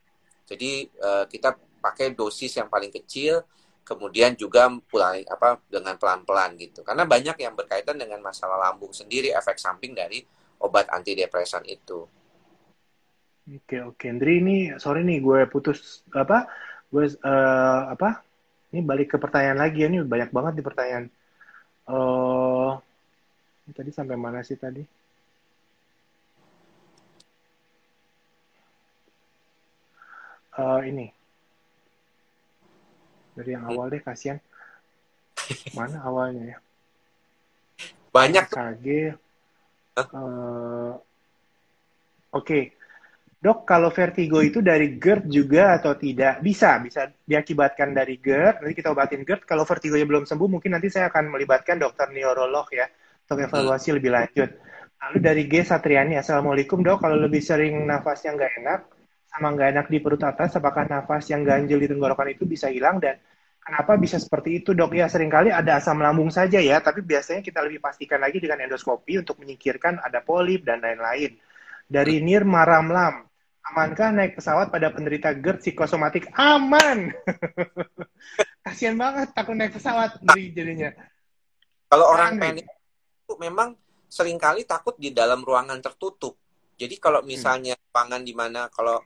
Jadi e, kita pakai dosis yang paling kecil kemudian juga mulai apa dengan pelan-pelan gitu. Karena banyak yang berkaitan dengan masalah lambung sendiri efek samping dari obat antidepresan itu. Oke oke, Andri ini sorry nih gue putus apa? Gue uh, apa? Ini balik ke pertanyaan lagi ya ini banyak banget di pertanyaan. Uh, tadi sampai mana sih tadi? Uh, ini. Dari yang awal deh kasihan. Mana awalnya ya? Banyak. KG uh, oke. okay. Dok kalau vertigo itu dari GERD juga atau tidak? Bisa bisa diakibatkan dari GERD. Nanti kita obatin GERD. Kalau vertigonya belum sembuh mungkin nanti saya akan melibatkan dokter neurolog ya untuk evaluasi hmm. lebih lanjut. Lalu dari G Satriani. Assalamualaikum dok. Kalau lebih sering nafasnya nggak enak sama nggak enak di perut atas, apakah nafas yang ganjil di tenggorokan itu bisa hilang? Dan kenapa bisa seperti itu dok? Ya sering kali ada asam lambung saja ya, tapi biasanya kita lebih pastikan lagi dengan endoskopi untuk menyingkirkan ada polip dan lain-lain. Dari Nir Maramlam, amankah naik pesawat pada penderita GERD psikosomatik? Aman! Kasian banget takut naik pesawat dari jadinya. Kalau orang panik itu memang sering kali takut di dalam ruangan tertutup. Jadi kalau hmm. misalnya hmm. ruangan di mana kalau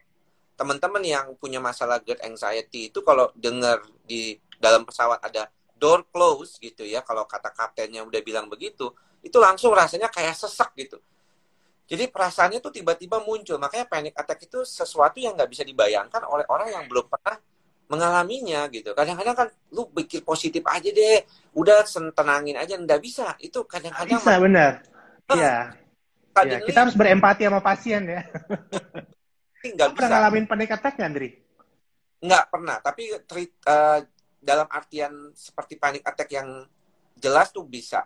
teman-teman yang punya masalah GERD anxiety itu kalau dengar di dalam pesawat ada door close gitu ya kalau kata kaptennya udah bilang begitu itu langsung rasanya kayak sesak gitu jadi perasaannya tuh tiba-tiba muncul. Makanya panic attack itu sesuatu yang nggak bisa dibayangkan oleh orang yang belum pernah mengalaminya gitu. Kadang-kadang kan lu pikir positif aja deh. Udah tenangin aja nggak bisa. Itu kadang-kadang bisa benar. Iya. Ya, kita harus berempati sama pasien ya. Nggak bisa. Pernah ngalamin panic attack nggak, Andri? Nggak pernah, tapi treat, uh, dalam artian seperti panic attack yang jelas tuh bisa.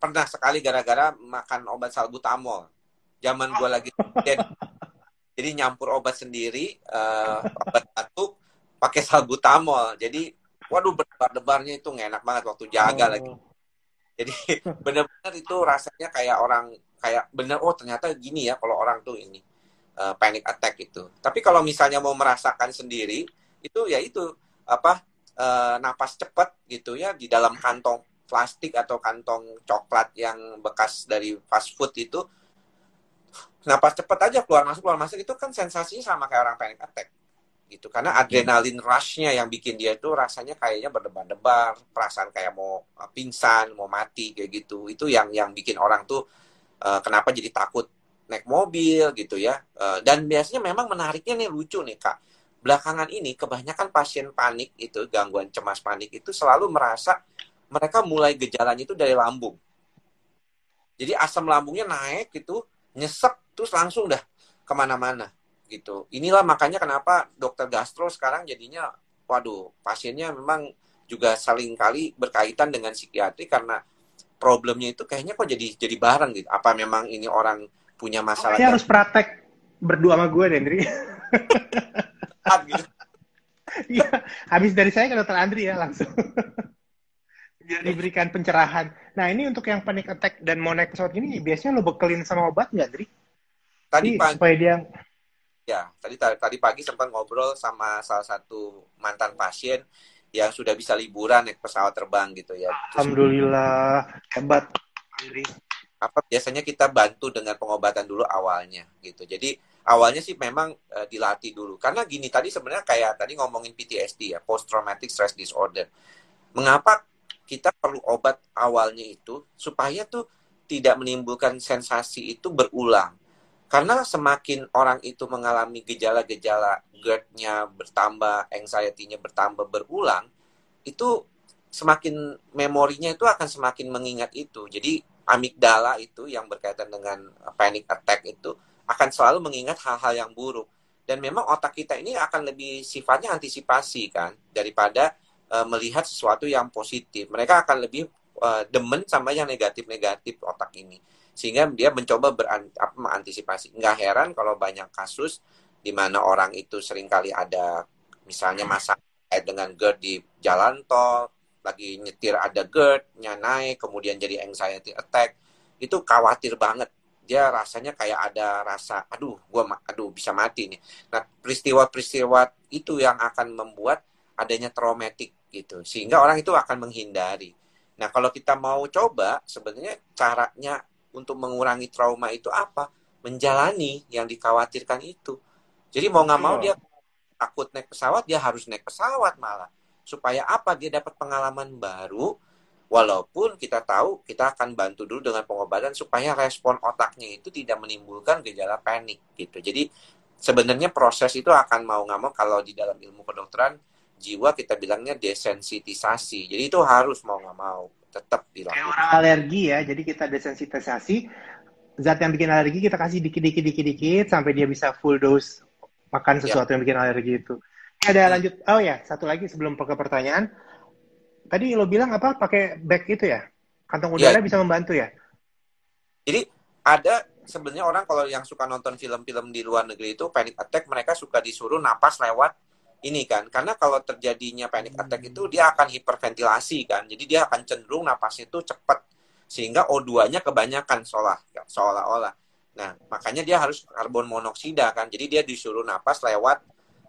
Pernah sekali gara-gara makan obat salbutamol. Zaman gue lagi jadi nyampur obat sendiri, uh, obat batuk, pakai salbutamol. Jadi, waduh berdebar-debarnya itu nggak enak banget waktu jaga oh. lagi. Jadi benar-benar itu rasanya kayak orang kayak bener oh ternyata gini ya kalau orang tuh ini uh, panic attack itu. Tapi kalau misalnya mau merasakan sendiri, itu ya itu apa uh, napas cepat gitu ya di dalam kantong plastik atau kantong coklat yang bekas dari fast food itu napas cepat aja keluar masuk keluar masuk itu kan sensasinya sama kayak orang panic attack gitu karena adrenalin rushnya yang bikin dia itu rasanya kayaknya berdebar-debar perasaan kayak mau eh, pingsan mau mati kayak gitu itu yang yang bikin orang tuh uh, kenapa jadi takut naik mobil gitu ya. Uh, dan biasanya memang menariknya nih lucu nih kak. Belakangan ini kebanyakan pasien panik itu gangguan cemas panik itu selalu merasa mereka mulai gejalanya itu dari lambung. Jadi asam lambungnya naik gitu, nyesek terus langsung dah ke mana-mana gitu. Inilah makanya kenapa dokter gastro sekarang jadinya, waduh pasiennya memang juga saling kali berkaitan dengan psikiatri karena problemnya itu kayaknya kok jadi jadi bareng gitu. Apa memang ini orang punya masalah. Saya harus praktek berdua sama gue, Dendri. gitu. Iya, habis dari saya ke dokter Andri ya langsung. Biar diberikan pencerahan. Nah ini untuk yang panic attack dan mau naik pesawat ini biasanya lo bekelin sama obat nggak, Andri? Tadi pagi, supaya dia ya tadi tadi pagi sempat ngobrol sama salah satu mantan pasien yang sudah bisa liburan naik pesawat terbang gitu ya. Alhamdulillah hebat, Andri. Apa biasanya kita bantu dengan pengobatan dulu awalnya gitu. Jadi awalnya sih memang uh, dilatih dulu karena gini tadi sebenarnya kayak tadi ngomongin PTSD ya post traumatic stress disorder. Mengapa kita perlu obat awalnya itu supaya tuh tidak menimbulkan sensasi itu berulang. Karena semakin orang itu mengalami gejala-gejala GERD-nya bertambah, anxiety-nya bertambah berulang, itu semakin memorinya itu akan semakin mengingat itu. Jadi amigdala itu yang berkaitan dengan panic attack itu akan selalu mengingat hal-hal yang buruk. Dan memang otak kita ini akan lebih sifatnya antisipasi kan daripada uh, melihat sesuatu yang positif. Mereka akan lebih uh, demen sama yang negatif-negatif otak ini. Sehingga dia mencoba mengantisipasi. Nggak heran kalau banyak kasus di mana orang itu sering kali ada misalnya masalah dengan GERD di jalan tol, lagi nyetir ada GERD-nya naik, kemudian jadi anxiety attack, itu khawatir banget. Dia rasanya kayak ada rasa, aduh, gua aduh bisa mati nih. Nah, peristiwa-peristiwa itu yang akan membuat adanya traumatik gitu sehingga orang itu akan menghindari nah kalau kita mau coba sebenarnya caranya untuk mengurangi trauma itu apa? Menjalani yang dikhawatirkan itu. Jadi mau nggak mau dia takut naik pesawat dia harus naik pesawat malah. Supaya apa? Dia dapat pengalaman baru. Walaupun kita tahu kita akan bantu dulu dengan pengobatan supaya respon otaknya itu tidak menimbulkan gejala panik gitu. Jadi sebenarnya proses itu akan mau nggak mau kalau di dalam ilmu kedokteran jiwa kita bilangnya desensitisasi. Jadi itu harus mau nggak mau tetap dilakukan. Kayak orang alergi ya, jadi kita desensitisasi. Zat yang bikin alergi kita kasih dikit-dikit dikit-dikit sampai dia bisa full dose makan ya. sesuatu ya. yang bikin alergi itu. Ada lanjut. Oh ya, satu lagi sebelum ke pertanyaan. Tadi lo bilang apa? Pakai bag itu ya? Kantong udara ya. bisa membantu ya? Jadi ada sebenarnya orang kalau yang suka nonton film-film di luar negeri itu panic attack mereka suka disuruh napas lewat ini kan karena kalau terjadinya panic attack itu dia akan hiperventilasi kan jadi dia akan cenderung napasnya itu cepat sehingga O2-nya kebanyakan seolah seolah-olah. Nah makanya dia harus karbon monoksida kan jadi dia disuruh napas lewat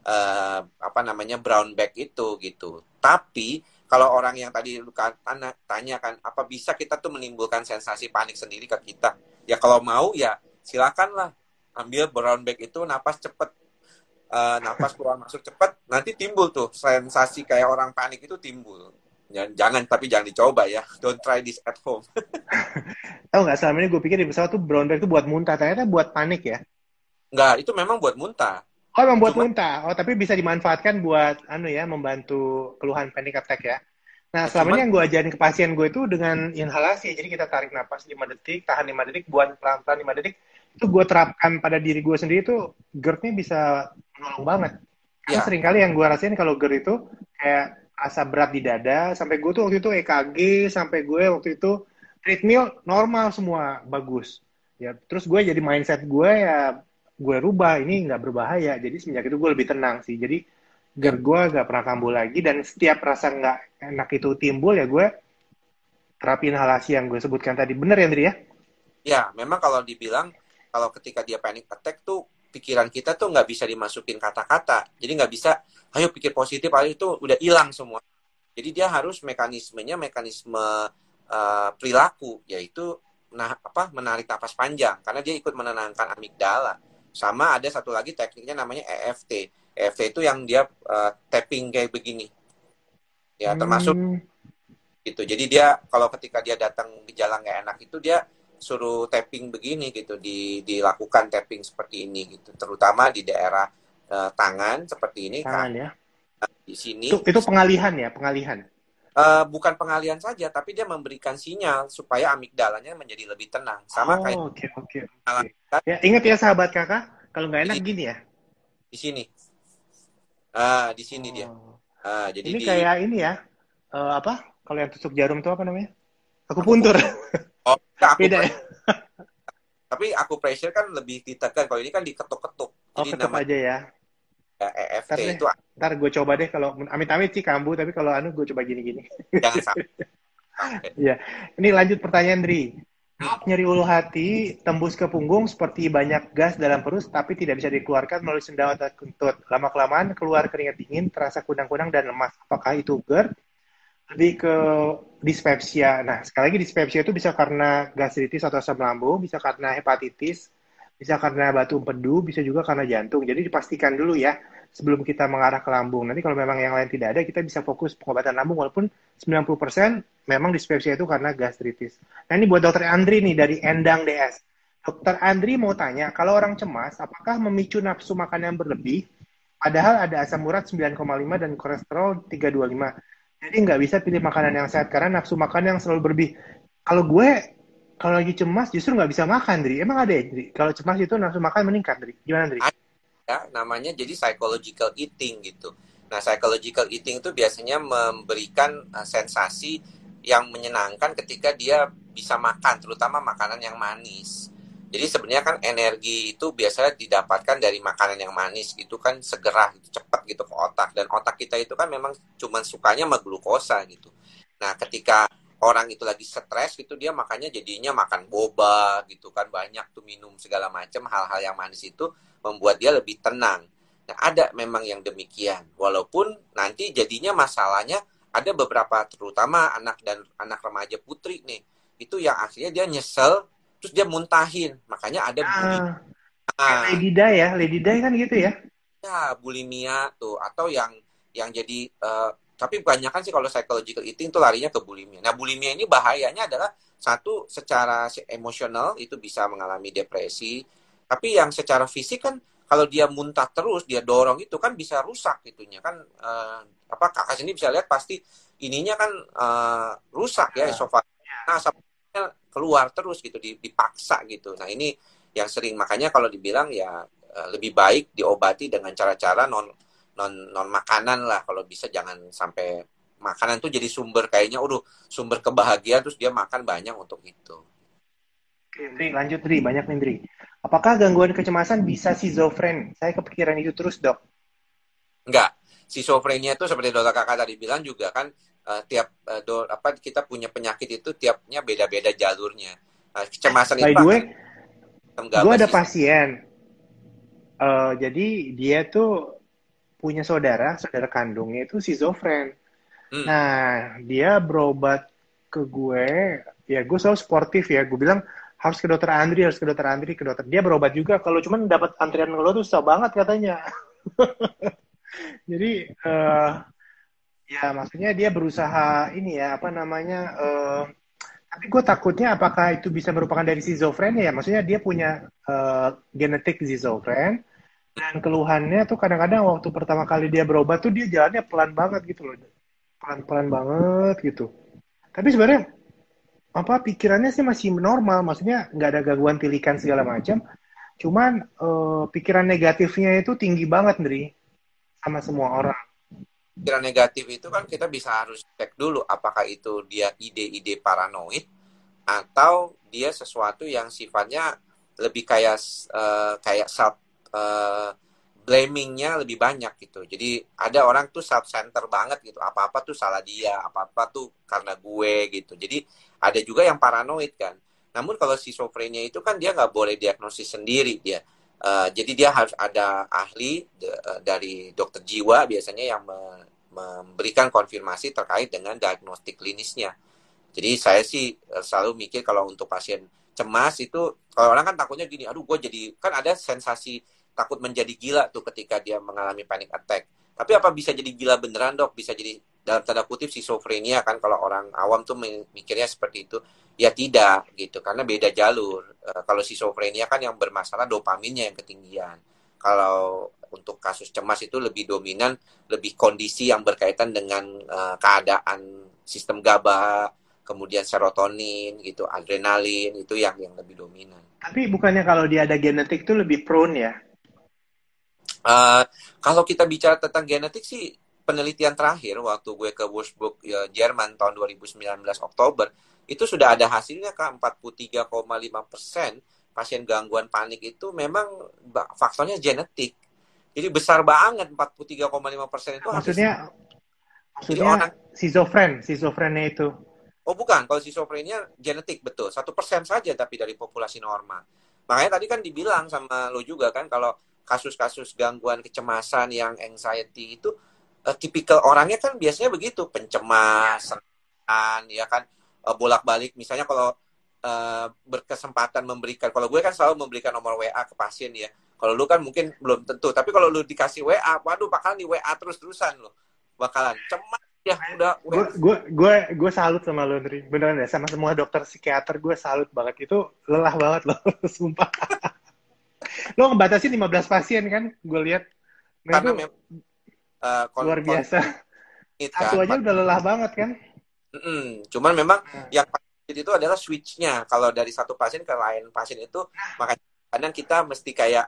uh, apa namanya brown bag itu gitu. Tapi kalau orang yang tadi tanya, tanya kan apa bisa kita tuh menimbulkan sensasi panik sendiri ke kita? Ya kalau mau ya silakanlah ambil brown bag itu napas cepet uh, napas keluar masuk cepat, nanti timbul tuh sensasi kayak orang panik itu timbul. Jangan, jangan tapi jangan dicoba ya. Don't try this at home. Tahu nggak selama ini gue pikir di pesawat tuh brown bag itu buat muntah, ternyata buat panik ya? Nggak, itu memang buat muntah. Oh, memang buat Cuma, muntah. Oh, tapi bisa dimanfaatkan buat anu ya, membantu keluhan panic attack ya. Nah, selama ini yang gue ajarin ke pasien gue itu dengan inhalasi. Jadi kita tarik napas 5 detik, tahan 5 detik, buat pelan-pelan 5 detik. Itu gue terapkan pada diri gue sendiri itu GERD-nya bisa menolong banget. Karena ya. sering kali yang gue rasain kalau GERD itu kayak asa berat di dada, sampai gue tuh waktu itu EKG, sampai gue waktu itu treadmill normal semua, bagus. Ya, terus gue jadi mindset gue ya gue rubah, ini nggak berbahaya. Jadi semenjak itu gue lebih tenang sih. Jadi GERD gue gak pernah kambuh lagi, dan setiap rasa nggak enak itu timbul ya gue terapi inhalasi yang gue sebutkan tadi. Bener ya, Andri ya? Ya, memang kalau dibilang, kalau ketika dia panic attack tuh pikiran kita tuh nggak bisa dimasukin kata-kata. Jadi nggak bisa, ayo pikir positif, ayo itu udah hilang semua. Jadi dia harus mekanismenya mekanisme uh, perilaku, yaitu nah apa menarik nafas panjang karena dia ikut menenangkan amigdala. Sama ada satu lagi tekniknya namanya EFT. EFT itu yang dia uh, tapping kayak begini. Ya termasuk hmm. itu. Jadi dia kalau ketika dia datang gejala nggak enak itu dia suruh tapping begini gitu di dilakukan tapping seperti ini gitu. Terutama di daerah uh, tangan seperti ini tangan kan, ya di sini. Itu, itu pengalihan ya pengalihan? Uh, bukan pengalihan saja tapi dia memberikan sinyal supaya amigdalanya menjadi lebih tenang. Sama oh, kayak oke oke ya ingat ya sahabat kakak kalau nggak enak di, gini ya? di sini. Ah uh, di sini oh. dia uh, jadi ini di, kayak ini ya uh, apa? Kalau yang tusuk jarum itu apa namanya? Aku puntur Oh, aku Beda ya? Tapi aku pressure kan lebih ditekan. Kalau ini kan diketuk-ketuk. Oh, Jadi ketuk nama, aja ya. ya EFT Tapi... itu Ntar gue coba deh kalau amit-amit sih kambuh, tapi kalau anu gue coba gini-gini. Jangan sampai. Iya. Ini lanjut pertanyaan Dri. Nyeri ulu hati tembus ke punggung seperti banyak gas dalam perut tapi tidak bisa dikeluarkan melalui sendawa atau kentut. Lama-kelamaan keluar keringat dingin, terasa kunang-kunang dan lemas. Apakah itu GERD? Lebih ke dispepsia. Nah, sekali lagi dispepsia itu bisa karena gastritis atau asam lambung, bisa karena hepatitis, bisa karena batu empedu, bisa juga karena jantung. Jadi dipastikan dulu ya sebelum kita mengarah ke lambung. Nanti kalau memang yang lain tidak ada, kita bisa fokus pengobatan lambung walaupun 90% memang dispepsia itu karena gastritis. Nah ini buat dokter Andri nih dari Endang DS. Dokter Andri mau tanya, kalau orang cemas, apakah memicu nafsu makan yang berlebih? Padahal ada asam urat 9,5 dan kolesterol 325. Jadi nggak bisa pilih makanan yang sehat karena nafsu makan yang selalu berlebih. Kalau gue kalau lagi cemas justru nggak bisa makan, Dri. Emang ada ya, Dri? Kalau cemas itu nafsu makan meningkat, Dri. Gimana, Dri? Ya, namanya jadi psychological eating gitu. Nah, psychological eating itu biasanya memberikan uh, sensasi yang menyenangkan ketika dia bisa makan, terutama makanan yang manis. Jadi sebenarnya kan energi itu biasanya didapatkan dari makanan yang manis, itu kan segera, gitu, cepat gitu ke otak. Dan otak kita itu kan memang cuma sukanya sama glukosa gitu. Nah, ketika orang itu lagi stres gitu dia makanya jadinya makan boba gitu kan banyak tuh minum segala macam hal-hal yang manis itu membuat dia lebih tenang. Nah, ada memang yang demikian. Walaupun nanti jadinya masalahnya ada beberapa terutama anak dan anak remaja putri nih. Itu yang akhirnya dia nyesel terus dia muntahin. Makanya ada bulimia. Ah, Lady Di ya, Lady Di kan gitu ya. Ya, bulimia tuh atau yang yang jadi uh, tapi kebanyakan sih kalau psychological eating itu larinya ke bulimia. Nah, bulimia ini bahayanya adalah satu secara emosional itu bisa mengalami depresi, tapi yang secara fisik kan kalau dia muntah terus, dia dorong itu kan bisa rusak itunya kan uh, apa kakak sini bisa lihat pasti ininya kan uh, rusak ya, ya. esofag. Nah, keluar terus gitu dipaksa gitu. Nah, ini yang sering makanya kalau dibilang ya uh, lebih baik diobati dengan cara-cara non non non makanan lah kalau bisa jangan sampai makanan tuh jadi sumber kayaknya udah sumber kebahagiaan terus dia makan banyak untuk itu. Oke, lanjut Dri, banyak nih Dri. Apakah gangguan kecemasan bisa schizofren? Saya kepikiran itu terus, Dok. Enggak. Schizofrenia itu seperti dokter kakak tadi bilang juga kan uh, tiap uh, do, apa kita punya penyakit itu tiapnya beda-beda jalurnya. Nah, kecemasan By itu gue, gue ada pasien. Uh, jadi dia tuh punya saudara, saudara kandungnya itu schizofren. Hmm. Nah, dia berobat ke gue, ya gue selalu sportif ya. Gue bilang harus ke dokter Andri, harus ke dokter Andri, ke dokter. Dia berobat juga. Kalau cuman dapat antrian lo tuh susah banget katanya. Jadi uh, ya maksudnya dia berusaha ini ya apa namanya. Uh, tapi gue takutnya apakah itu bisa merupakan dari schizofrenia ya? Maksudnya dia punya uh, genetik schizofren dan keluhannya tuh kadang-kadang waktu pertama kali dia berobat tuh dia jalannya pelan banget gitu loh pelan-pelan banget gitu tapi sebenarnya apa pikirannya sih masih normal maksudnya nggak ada gangguan tilikan segala macam cuman uh, pikiran negatifnya itu tinggi banget Ndri sama semua orang pikiran negatif itu kan kita bisa harus cek dulu apakah itu dia ide-ide paranoid atau dia sesuatu yang sifatnya lebih kayak uh, kayak self uh, blamingnya lebih banyak gitu. Jadi ada orang tuh self center banget gitu. Apa-apa tuh salah dia, apa-apa tuh karena gue gitu. Jadi ada juga yang paranoid kan. Namun kalau schizophrenia itu kan dia nggak boleh diagnosis sendiri dia. Uh, jadi dia harus ada ahli uh, dari dokter jiwa biasanya yang me, memberikan konfirmasi terkait dengan diagnostik klinisnya. Jadi saya sih selalu mikir kalau untuk pasien cemas itu kalau orang kan takutnya gini, aduh gue jadi kan ada sensasi takut menjadi gila tuh ketika dia mengalami panic attack. Tapi apa bisa jadi gila beneran dok? Bisa jadi dalam tanda kutip schizophrenia kan kalau orang awam tuh mikirnya seperti itu. Ya tidak gitu karena beda jalur. E, kalau schizophrenia kan yang bermasalah dopaminnya yang ketinggian. Kalau untuk kasus cemas itu lebih dominan, lebih kondisi yang berkaitan dengan e, keadaan sistem GABA, kemudian serotonin gitu, adrenalin itu yang yang lebih dominan. Tapi bukannya kalau dia ada genetik itu lebih prone ya? Uh, kalau kita bicara tentang genetik sih penelitian terakhir waktu gue ke Wolfsburg ya, Jerman tahun 2019 Oktober itu sudah ada hasilnya ke 43,5 persen pasien gangguan panik itu memang faktornya genetik. Jadi besar banget 43,5 persen itu. Maksudnya, maksudnya orang, schizofren, schizofrennya itu. Oh bukan, kalau schizofrenia genetik betul, satu persen saja tapi dari populasi normal. Makanya tadi kan dibilang sama lo juga kan kalau kasus-kasus gangguan kecemasan yang anxiety itu uh, tipikal orangnya kan biasanya begitu, pencemas, ya kan uh, bolak-balik. Misalnya kalau uh, berkesempatan memberikan, kalau gue kan selalu memberikan nomor WA ke pasien ya. Kalau lu kan mungkin belum tentu, tapi kalau lu dikasih WA, waduh bakalan di WA terus-terusan lo, bakalan. Cemas ya udah gue gue gue salut sama lo Nri beneran ya sama semua dokter psikiater gue salut banget. Itu lelah banget loh sumpah. Lo ngebatasin 15 pasien kan gue lihat. Nah, karena itu uh, luar biasa. Satu kan, aja udah lelah banget kan mm cuman memang nah. yang itu adalah switchnya. Kalau dari satu pasien ke lain pasien itu nah. makanya kadang kita mesti kayak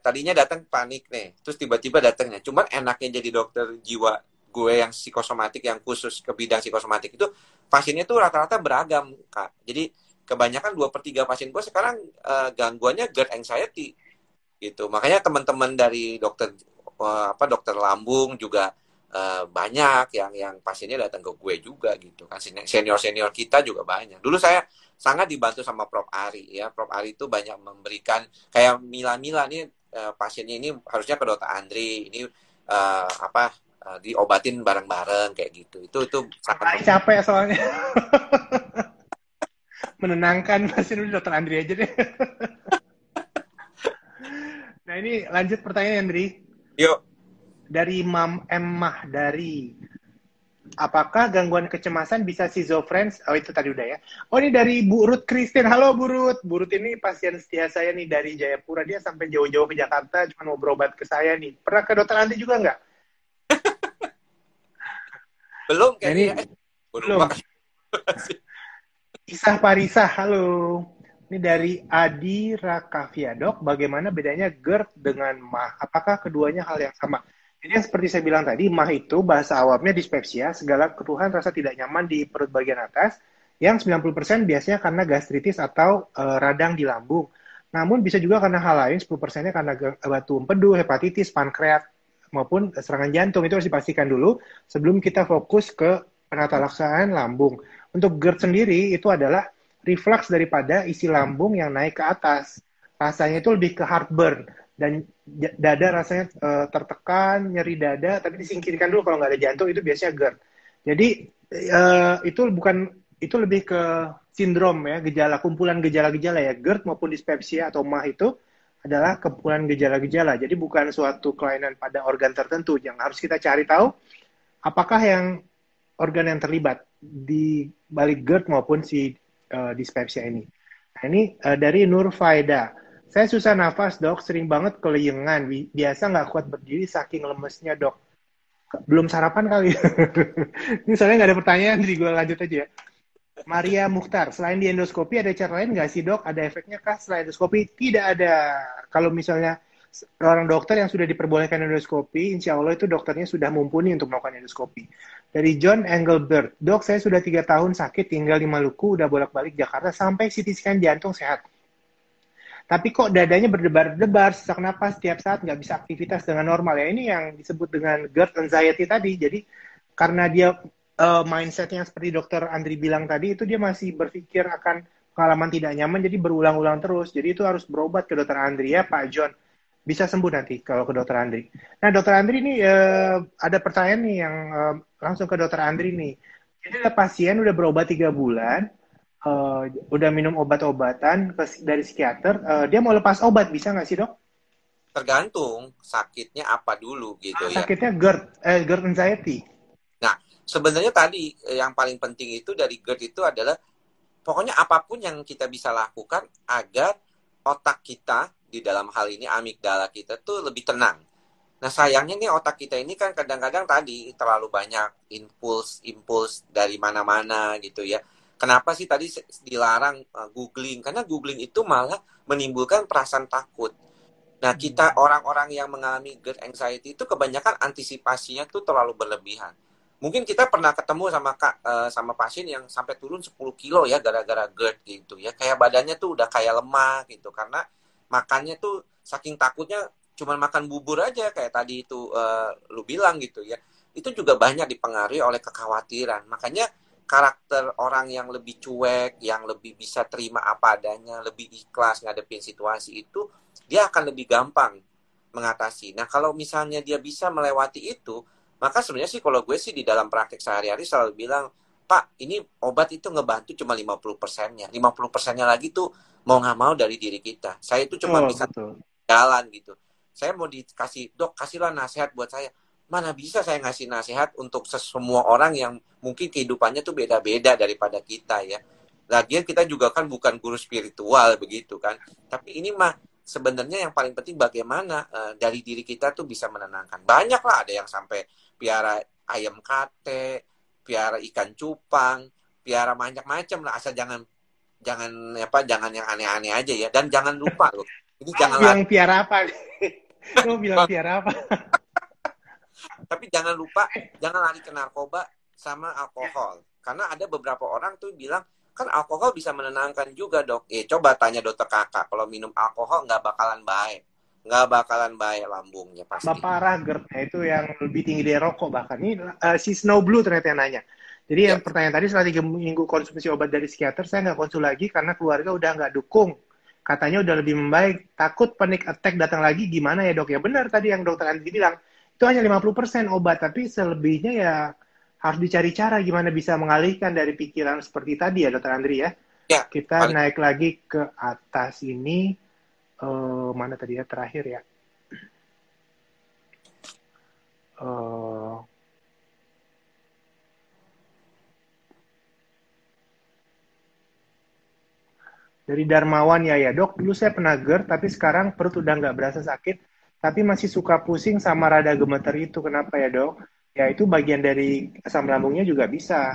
tadinya datang panik nih terus tiba-tiba datangnya. Cuman enaknya jadi dokter jiwa gue yang psikosomatik yang khusus ke bidang psikosomatik itu pasiennya tuh rata-rata beragam kak. Jadi kebanyakan dua per tiga pasien gue sekarang uh, gangguannya GERD anxiety gitu. Makanya teman-teman dari dokter uh, apa dokter lambung juga uh, banyak yang yang pasiennya datang ke gue juga gitu kan senior senior kita juga banyak dulu saya sangat dibantu sama Prof Ari ya Prof Ari itu banyak memberikan kayak Mila Mila nih uh, pasiennya ini harusnya ke dokter Andri ini uh, apa uh, diobatin bareng-bareng kayak gitu. Itu itu sangat capek soalnya. Menenangkan masih dulu dokter Andri aja deh. nah ini lanjut pertanyaan Andri. Yuk. Dari Mam Emah dari apakah gangguan kecemasan bisa schizofrenia? Oh itu tadi udah ya. Oh ini dari Bu Ruth Christine. Halo Bu Ruth. Bu Ruth ini pasien setia saya nih dari Jayapura. Dia sampai jauh-jauh ke Jakarta cuma mau berobat ke saya nih. Pernah ke dokter Andri juga nggak? Belum kayaknya. Ini, belum. Isah Parisa, halo. Ini dari Adi Rakavia, dok. Bagaimana bedanya GERD dengan MAH? Apakah keduanya hal yang sama? Jadi seperti saya bilang tadi, MAH itu bahasa awamnya dispepsia, segala keluhan rasa tidak nyaman di perut bagian atas, yang 90% biasanya karena gastritis atau e, radang di lambung. Namun bisa juga karena hal lain, 10%-nya karena batu empedu, hepatitis, pankreas, maupun serangan jantung itu harus dipastikan dulu sebelum kita fokus ke penata laksanaan lambung. Untuk GERD sendiri itu adalah reflux daripada isi lambung yang naik ke atas. Rasanya itu lebih ke heartburn dan dada rasanya uh, tertekan, nyeri dada, tapi disingkirkan dulu kalau nggak ada jantung itu biasanya GERD. Jadi uh, itu bukan itu lebih ke sindrom ya, gejala kumpulan gejala-gejala ya, GERD maupun dispepsia atau MAH itu adalah kepulan gejala-gejala. Jadi bukan suatu kelainan pada organ tertentu. Yang harus kita cari tahu apakah yang organ yang terlibat di balik GERD maupun si uh, dispepsia ini. Nah, ini uh, dari Nur Faida. Saya susah nafas dok, sering banget keleyengan. Biasa nggak kuat berdiri saking lemesnya dok. Belum sarapan kali. ini soalnya nggak ada pertanyaan, jadi gue lanjut aja ya. Maria Mukhtar, selain di endoskopi ada cara lain nggak sih dok? Ada efeknya kah selain endoskopi? Tidak ada. Kalau misalnya orang dokter yang sudah diperbolehkan endoskopi, insya Allah itu dokternya sudah mumpuni untuk melakukan endoskopi. Dari John Engelbert, dok saya sudah tiga tahun sakit tinggal di Maluku, udah bolak-balik Jakarta sampai CT scan jantung sehat. Tapi kok dadanya berdebar-debar, sesak napas setiap saat nggak bisa aktivitas dengan normal ya. Ini yang disebut dengan GERD anxiety tadi. Jadi karena dia uh, mindsetnya seperti dokter Andri bilang tadi itu dia masih berpikir akan pengalaman tidak nyaman jadi berulang-ulang terus jadi itu harus berobat ke dokter Andri ya Pak John bisa sembuh nanti kalau ke dokter Andri. Nah dokter Andri ini uh, ada pertanyaan nih yang uh, langsung ke dokter Andri nih. Jadi ada pasien udah berobat tiga bulan, uh, udah minum obat-obatan dari psikiater, uh, dia mau lepas obat bisa nggak sih dok? Tergantung sakitnya apa dulu gitu ya. Sakitnya GERD, eh, GERD anxiety sebenarnya tadi eh, yang paling penting itu dari GERD itu adalah pokoknya apa pun yang kita bisa lakukan agar otak kita di dalam hal ini amigdala kita tuh lebih tenang. Nah sayangnya nih otak kita ini kan kadang-kadang tadi terlalu banyak impuls-impuls dari mana-mana gitu ya. Kenapa sih tadi dilarang uh, googling? Karena googling itu malah menimbulkan perasaan takut. Nah kita orang-orang yang mengalami GERD anxiety itu kebanyakan antisipasinya tuh terlalu berlebihan. Mungkin kita pernah ketemu sama kak uh, sama pasien yang sampai turun 10 kilo ya gara-gara GERD gitu ya. Kayak badannya tuh udah kayak lemah gitu karena makannya tuh saking takutnya cuman makan bubur aja kayak tadi itu uh, lu bilang gitu ya. Itu juga banyak dipengaruhi oleh kekhawatiran. Makanya karakter orang yang lebih cuek yang lebih bisa terima apa adanya lebih ikhlas ngadepin situasi itu dia akan lebih gampang mengatasi nah kalau misalnya dia bisa melewati itu maka sebenarnya sih kalau gue sih di dalam praktek sehari-hari selalu bilang Pak, ini obat itu ngebantu cuma 50 persennya. 50 persennya lagi tuh mau nggak mau dari diri kita. Saya itu cuma oh, bisa betul. jalan gitu. Saya mau dikasih, dok kasihlah nasihat buat saya. Mana bisa saya ngasih nasihat untuk semua orang yang mungkin kehidupannya tuh beda-beda daripada kita ya. Lagian kita juga kan bukan guru spiritual begitu kan. Tapi ini mah sebenarnya yang paling penting bagaimana uh, dari diri kita tuh bisa menenangkan. Banyak lah ada yang sampai piara ayam kate, piara ikan cupang, piara banyak macam lah asal jangan jangan apa jangan yang aneh-aneh aja ya dan jangan lupa loh. Ini jangan bilang piara apa? Lo bilang piara apa? Tapi jangan lupa jangan lari ke narkoba sama alkohol. Karena ada beberapa orang tuh bilang kan alkohol bisa menenangkan juga dok. Eh coba tanya dokter kakak kalau minum alkohol nggak bakalan baik nggak bakalan baik lambungnya pasti. Bapak Ragert ya, itu yang lebih tinggi dari rokok bahkan. Ini uh, si Snow Blue ternyata yang nanya. Jadi ya. yang pertanyaan tadi setelah tiga minggu konsumsi obat dari psikiater, saya nggak konsul lagi karena keluarga udah nggak dukung. Katanya udah lebih membaik. Takut panic attack datang lagi gimana ya dok? Ya benar tadi yang dokter Andi bilang. Itu hanya 50% obat, tapi selebihnya ya harus dicari cara gimana bisa mengalihkan dari pikiran seperti tadi ya dokter Andri ya. ya Kita paling... naik lagi ke atas ini uh, mana tadi ya terakhir ya. Uh, dari Darmawan ya ya. Dok dulu saya pernah GERD tapi sekarang perut udah nggak berasa sakit tapi masih suka pusing sama rada gemeter itu kenapa ya dok ya itu bagian dari asam lambungnya juga bisa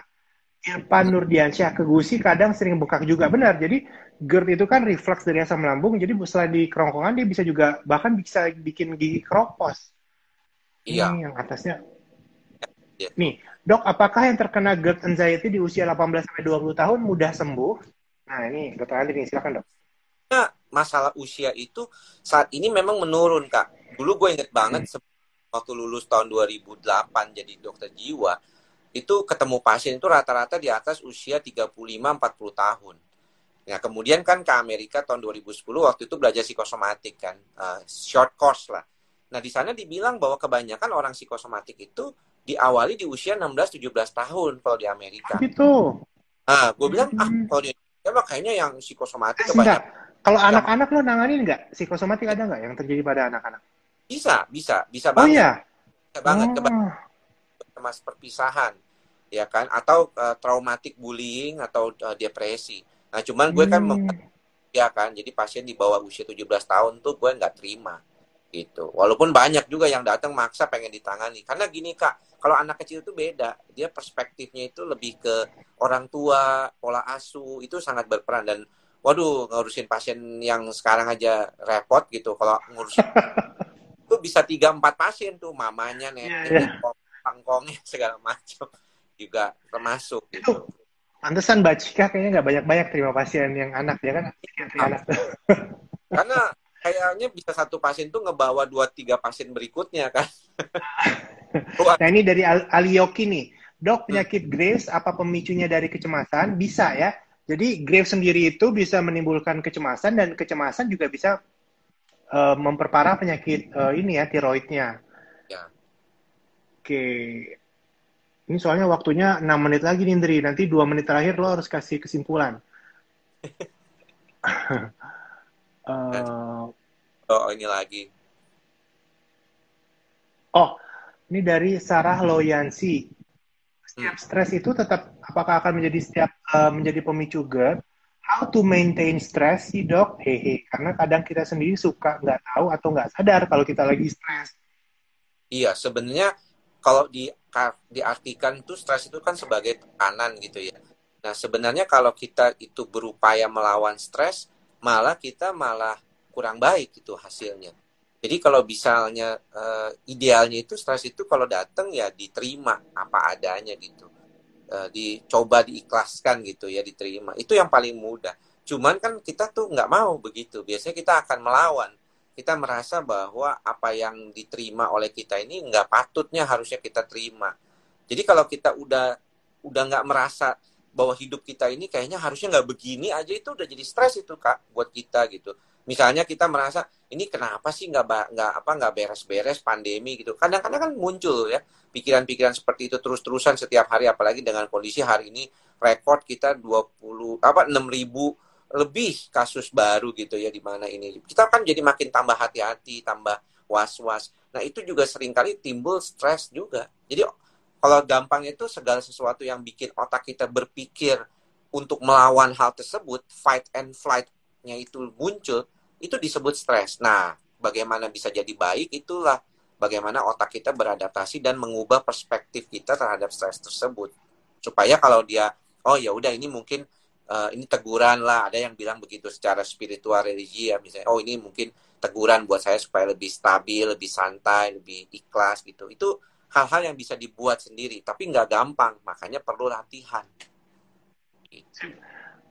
Irfan Nurdiansyah ke gusi kadang sering bengkak juga benar jadi GERD itu kan refleks dari asam lambung, jadi selain di kerongkongan dia bisa juga bahkan bisa bikin gigi keropos. Iya. Ini yang atasnya. Ya. Nih, dok, apakah yang terkena GERD anxiety di usia 18 sampai 20 tahun mudah sembuh? Nah, ini dokter Andri nih, silakan dok. Nah, masalah usia itu saat ini memang menurun, Kak. Dulu gue inget banget hmm. waktu lulus tahun 2008 jadi dokter jiwa, itu ketemu pasien itu rata-rata di atas usia 35-40 tahun Ya, kemudian kan ke Amerika tahun 2010 waktu itu belajar psikosomatik kan, uh, short course lah. Nah, di sana dibilang bahwa kebanyakan orang psikosomatik itu diawali di usia 16-17 tahun kalau di Amerika. Itu. Nah, gue bilang, ah, hmm. kalau di Indonesia mah kayaknya yang psikosomatik eh, kebanyakan. Kalau anak-anak lo nanganin nggak? Psikosomatik ada nggak yang terjadi pada anak-anak? Bisa, bisa, bisa banget. Oh iya? Bisa banget, oh. mas perpisahan, ya kan? Atau uh, traumatik bullying atau uh, depresi Nah, cuman gue kan hmm. ya kan, jadi pasien di bawah usia 17 tahun tuh gue nggak terima gitu. Walaupun banyak juga yang datang maksa pengen ditangani. Karena gini kak, kalau anak kecil itu beda, dia perspektifnya itu lebih ke orang tua, pola asuh itu sangat berperan dan waduh ngurusin pasien yang sekarang aja repot gitu. Kalau ngurusin itu bisa tiga empat pasien tuh mamanya nenek, yeah, yeah. pangkongnya segala macam juga termasuk gitu. Pantesan Mbak Cika kayaknya nggak banyak-banyak terima pasien yang anak ya kan? anak. Karena kayaknya bisa satu pasien tuh ngebawa dua tiga pasien berikutnya kan. nah ini dari Ali Yoki nih. Dok, penyakit Graves apa pemicunya dari kecemasan? Bisa ya. Jadi Graves sendiri itu bisa menimbulkan kecemasan dan kecemasan juga bisa uh, memperparah penyakit uh, ini ya tiroidnya. Ya. Oke, ini soalnya waktunya 6 menit lagi nih, Indri. Nanti 2 menit terakhir lo harus kasih kesimpulan. uh, oh, ini lagi. Oh, ini dari Sarah Loyansi. Setiap hmm. stres itu tetap apakah akan menjadi setiap uh, menjadi pemicu GERD? How to maintain stress sih dok? Hehe, karena kadang kita sendiri suka nggak tahu atau nggak sadar kalau kita lagi stres. Iya, sebenarnya kalau di diartikan itu stres itu kan sebagai tekanan gitu ya. Nah sebenarnya kalau kita itu berupaya melawan stres, malah kita malah kurang baik itu hasilnya. Jadi kalau misalnya uh, idealnya itu stres itu kalau datang ya diterima apa adanya gitu, uh, dicoba diikhlaskan gitu ya diterima. Itu yang paling mudah. Cuman kan kita tuh nggak mau begitu. Biasanya kita akan melawan kita merasa bahwa apa yang diterima oleh kita ini nggak patutnya harusnya kita terima. Jadi kalau kita udah udah nggak merasa bahwa hidup kita ini kayaknya harusnya nggak begini aja itu udah jadi stres itu kak buat kita gitu. Misalnya kita merasa ini kenapa sih nggak nggak apa nggak beres-beres pandemi gitu. Kadang-kadang kan muncul ya pikiran-pikiran seperti itu terus-terusan setiap hari apalagi dengan kondisi hari ini rekor kita 20 apa 6000 lebih kasus baru gitu ya di mana ini. Kita kan jadi makin tambah hati-hati, tambah was-was. Nah, itu juga sering kali timbul stres juga. Jadi kalau gampang itu segala sesuatu yang bikin otak kita berpikir untuk melawan hal tersebut, fight and flight-nya itu muncul, itu disebut stres. Nah, bagaimana bisa jadi baik itulah bagaimana otak kita beradaptasi dan mengubah perspektif kita terhadap stres tersebut. Supaya kalau dia oh ya udah ini mungkin uh, ini teguran lah ada yang bilang begitu secara spiritual religi ya misalnya oh ini mungkin teguran buat saya supaya lebih stabil lebih santai lebih ikhlas gitu itu hal-hal yang bisa dibuat sendiri tapi nggak gampang makanya perlu latihan gitu.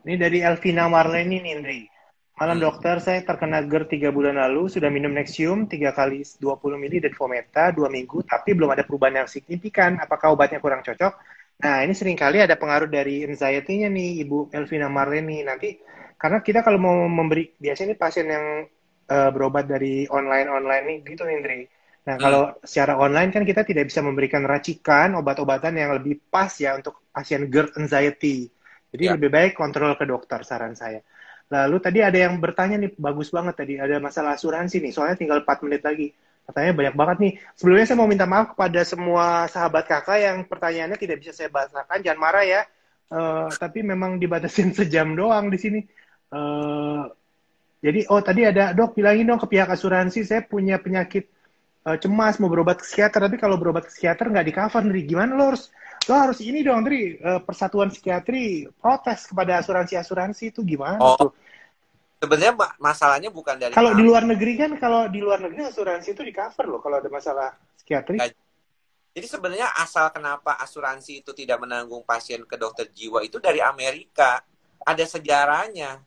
ini dari Elvina Marleni nih Malam hmm. dokter, saya terkena GERD tiga bulan lalu, sudah minum Nexium tiga kali 20 mili dan Fometa dua minggu, tapi belum ada perubahan yang signifikan. Apakah obatnya kurang cocok? Nah, ini sering kali ada pengaruh dari anxiety-nya nih, Ibu Elvina Marleni. Nanti, karena kita kalau mau memberi, biasanya ini pasien yang uh, berobat dari online-online nih, gitu Indri. Nah, hmm. kalau secara online kan kita tidak bisa memberikan racikan obat-obatan yang lebih pas ya untuk pasien GERD anxiety. Jadi ya. lebih baik kontrol ke dokter, saran saya. Lalu tadi ada yang bertanya nih, bagus banget tadi, ada masalah asuransi nih, soalnya tinggal 4 menit lagi. Pertanyaan banyak banget nih. Sebelumnya saya mau minta maaf kepada semua sahabat kakak yang pertanyaannya tidak bisa saya bahasakan. Jangan marah ya. Uh, tapi memang dibatasin sejam doang di sini. Uh, jadi, oh tadi ada dok bilangin dong ke pihak asuransi saya punya penyakit uh, cemas mau berobat ke psikiater. Tapi kalau berobat ke psikiater nggak di cover nih. Gimana lo harus lo harus ini dong, Tri. Uh, Persatuan Psikiatri protes kepada asuransi-asuransi itu gimana oh. tuh? sebenarnya masalahnya bukan dari kalau di luar negeri kan kalau di luar negeri asuransi itu di cover loh kalau ada masalah psikiatri jadi sebenarnya asal kenapa asuransi itu tidak menanggung pasien ke dokter jiwa itu dari Amerika ada sejarahnya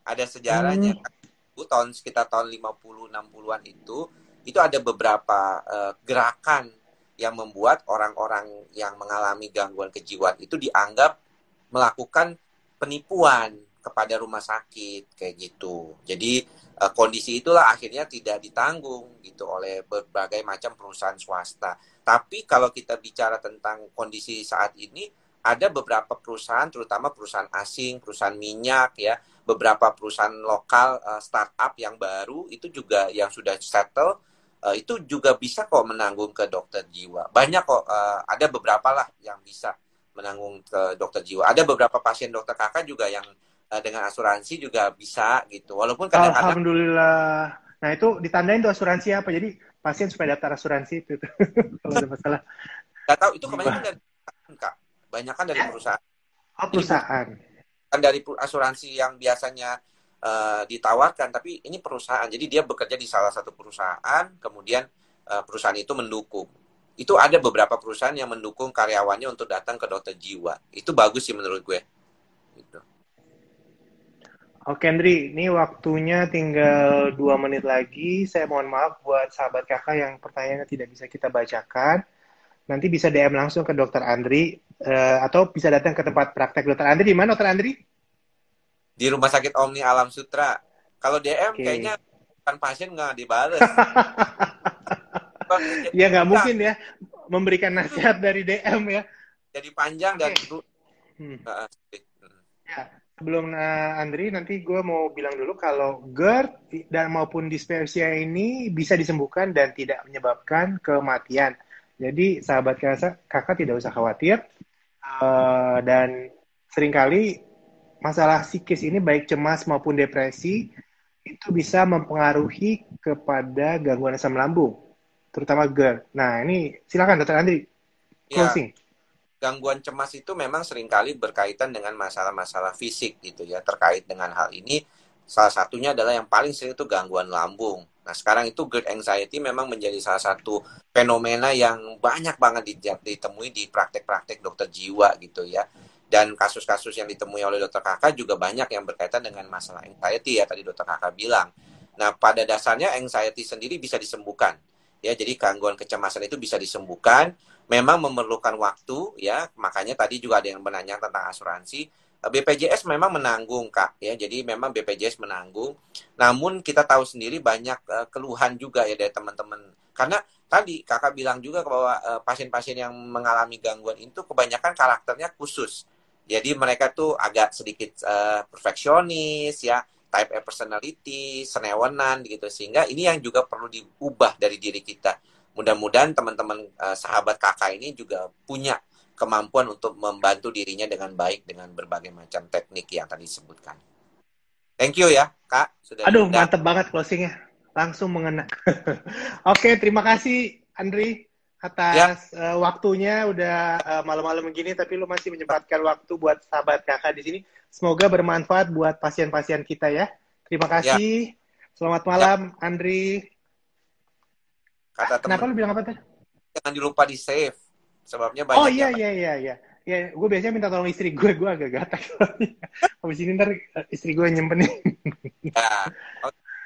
ada sejarahnya hmm. tahun sekitar tahun 50 60-an itu itu ada beberapa uh, gerakan yang membuat orang-orang yang mengalami gangguan kejiwaan itu dianggap melakukan penipuan kepada rumah sakit kayak gitu. Jadi uh, kondisi itulah akhirnya tidak ditanggung gitu oleh berbagai macam perusahaan swasta. Tapi kalau kita bicara tentang kondisi saat ini ada beberapa perusahaan terutama perusahaan asing, perusahaan minyak ya, beberapa perusahaan lokal uh, startup yang baru itu juga yang sudah settle uh, itu juga bisa kok menanggung ke dokter jiwa. Banyak kok uh, ada beberapa lah yang bisa menanggung ke dokter jiwa. Ada beberapa pasien dokter kakak juga yang Eh, dengan asuransi juga bisa gitu. Walaupun kadang-kadang Alhamdulillah. Nah, itu ditandain tuh asuransi apa? Jadi pasien supaya daftar asuransi itu kalau ada masalah. Gak tahu itu kebanyakan dari Kak. Banyak kan dari perusahaan. Oh, perusahaan. Kan dari asuransi yang biasanya uh, ditawarkan, tapi ini perusahaan. Jadi dia bekerja di salah satu perusahaan, kemudian uh, perusahaan itu mendukung. Itu ada beberapa perusahaan yang mendukung karyawannya untuk datang ke dokter jiwa. Itu bagus sih menurut gue. Gitu. Oke, Andri, ini waktunya tinggal dua menit lagi. Saya mohon maaf buat sahabat kakak yang pertanyaannya tidak bisa kita bacakan. Nanti bisa DM langsung ke dokter Andri, uh, atau bisa datang ke tempat praktek dokter Andri. Di mana dokter Andri? Di Rumah Sakit Omni Alam Sutra. Kalau DM okay. kayaknya kan pasien nggak dibales. ya nggak mungkin ya memberikan nasihat dari DM ya. Jadi panjang okay. dan... Hmm. ya sebelum uh, Andri nanti gue mau bilang dulu kalau GERD dan maupun dispepsia ini bisa disembuhkan dan tidak menyebabkan kematian. Jadi sahabat kakak, kakak tidak usah khawatir uh, dan sering kali masalah psikis ini baik cemas maupun depresi itu bisa mempengaruhi kepada gangguan asam lambung, terutama GERD. Nah ini silakan dokter Andri ya. closing. Ya gangguan cemas itu memang sering kali berkaitan dengan masalah-masalah fisik gitu ya terkait dengan hal ini salah satunya adalah yang paling sering itu gangguan lambung nah sekarang itu GERD anxiety memang menjadi salah satu fenomena yang banyak banget ditemui di praktek-praktek dokter jiwa gitu ya dan kasus-kasus yang ditemui oleh dokter kakak juga banyak yang berkaitan dengan masalah anxiety ya tadi dokter kakak bilang Nah, pada dasarnya anxiety sendiri bisa disembuhkan. Ya, jadi gangguan kecemasan itu bisa disembuhkan. Memang memerlukan waktu, ya. Makanya tadi juga ada yang menanya tentang asuransi. BPJS memang menanggung, Kak. Ya, jadi memang BPJS menanggung. Namun kita tahu sendiri banyak uh, keluhan juga ya dari teman-teman. Karena tadi kakak bilang juga bahwa uh, pasien-pasien yang mengalami gangguan itu kebanyakan karakternya khusus. Jadi mereka tuh agak sedikit uh, perfeksionis ya type A personality, senewenan gitu sehingga ini yang juga perlu diubah dari diri kita. Mudah-mudahan teman-teman uh, sahabat kakak ini juga punya kemampuan untuk membantu dirinya dengan baik dengan berbagai macam teknik yang tadi disebutkan. Thank you ya, Kak. Sudah Aduh, diundang. mantep banget closingnya. Langsung mengena. Oke, terima kasih Andri atas ya. uh, waktunya udah uh, malam-malam begini tapi lu masih menyempatkan waktu buat sahabat kakak di sini. Semoga bermanfaat buat pasien-pasien kita ya. Terima ya. kasih. Ya. Selamat malam, ya. Andri. Kata Kenapa lu bilang apa tadi? Jangan dilupa di save. Sebabnya banyak. Oh iya iya iya iya. Ya, gue biasanya minta tolong istri gue, gue agak gatak. Habis ini ntar eh, istri gue nyimpenin. ya.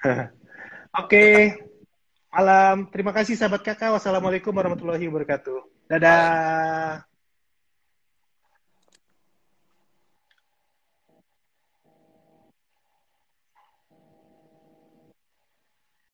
Oke. Okay. Malam. Terima kasih sahabat kakak. Wassalamualaikum warahmatullahi wabarakatuh. Dadah.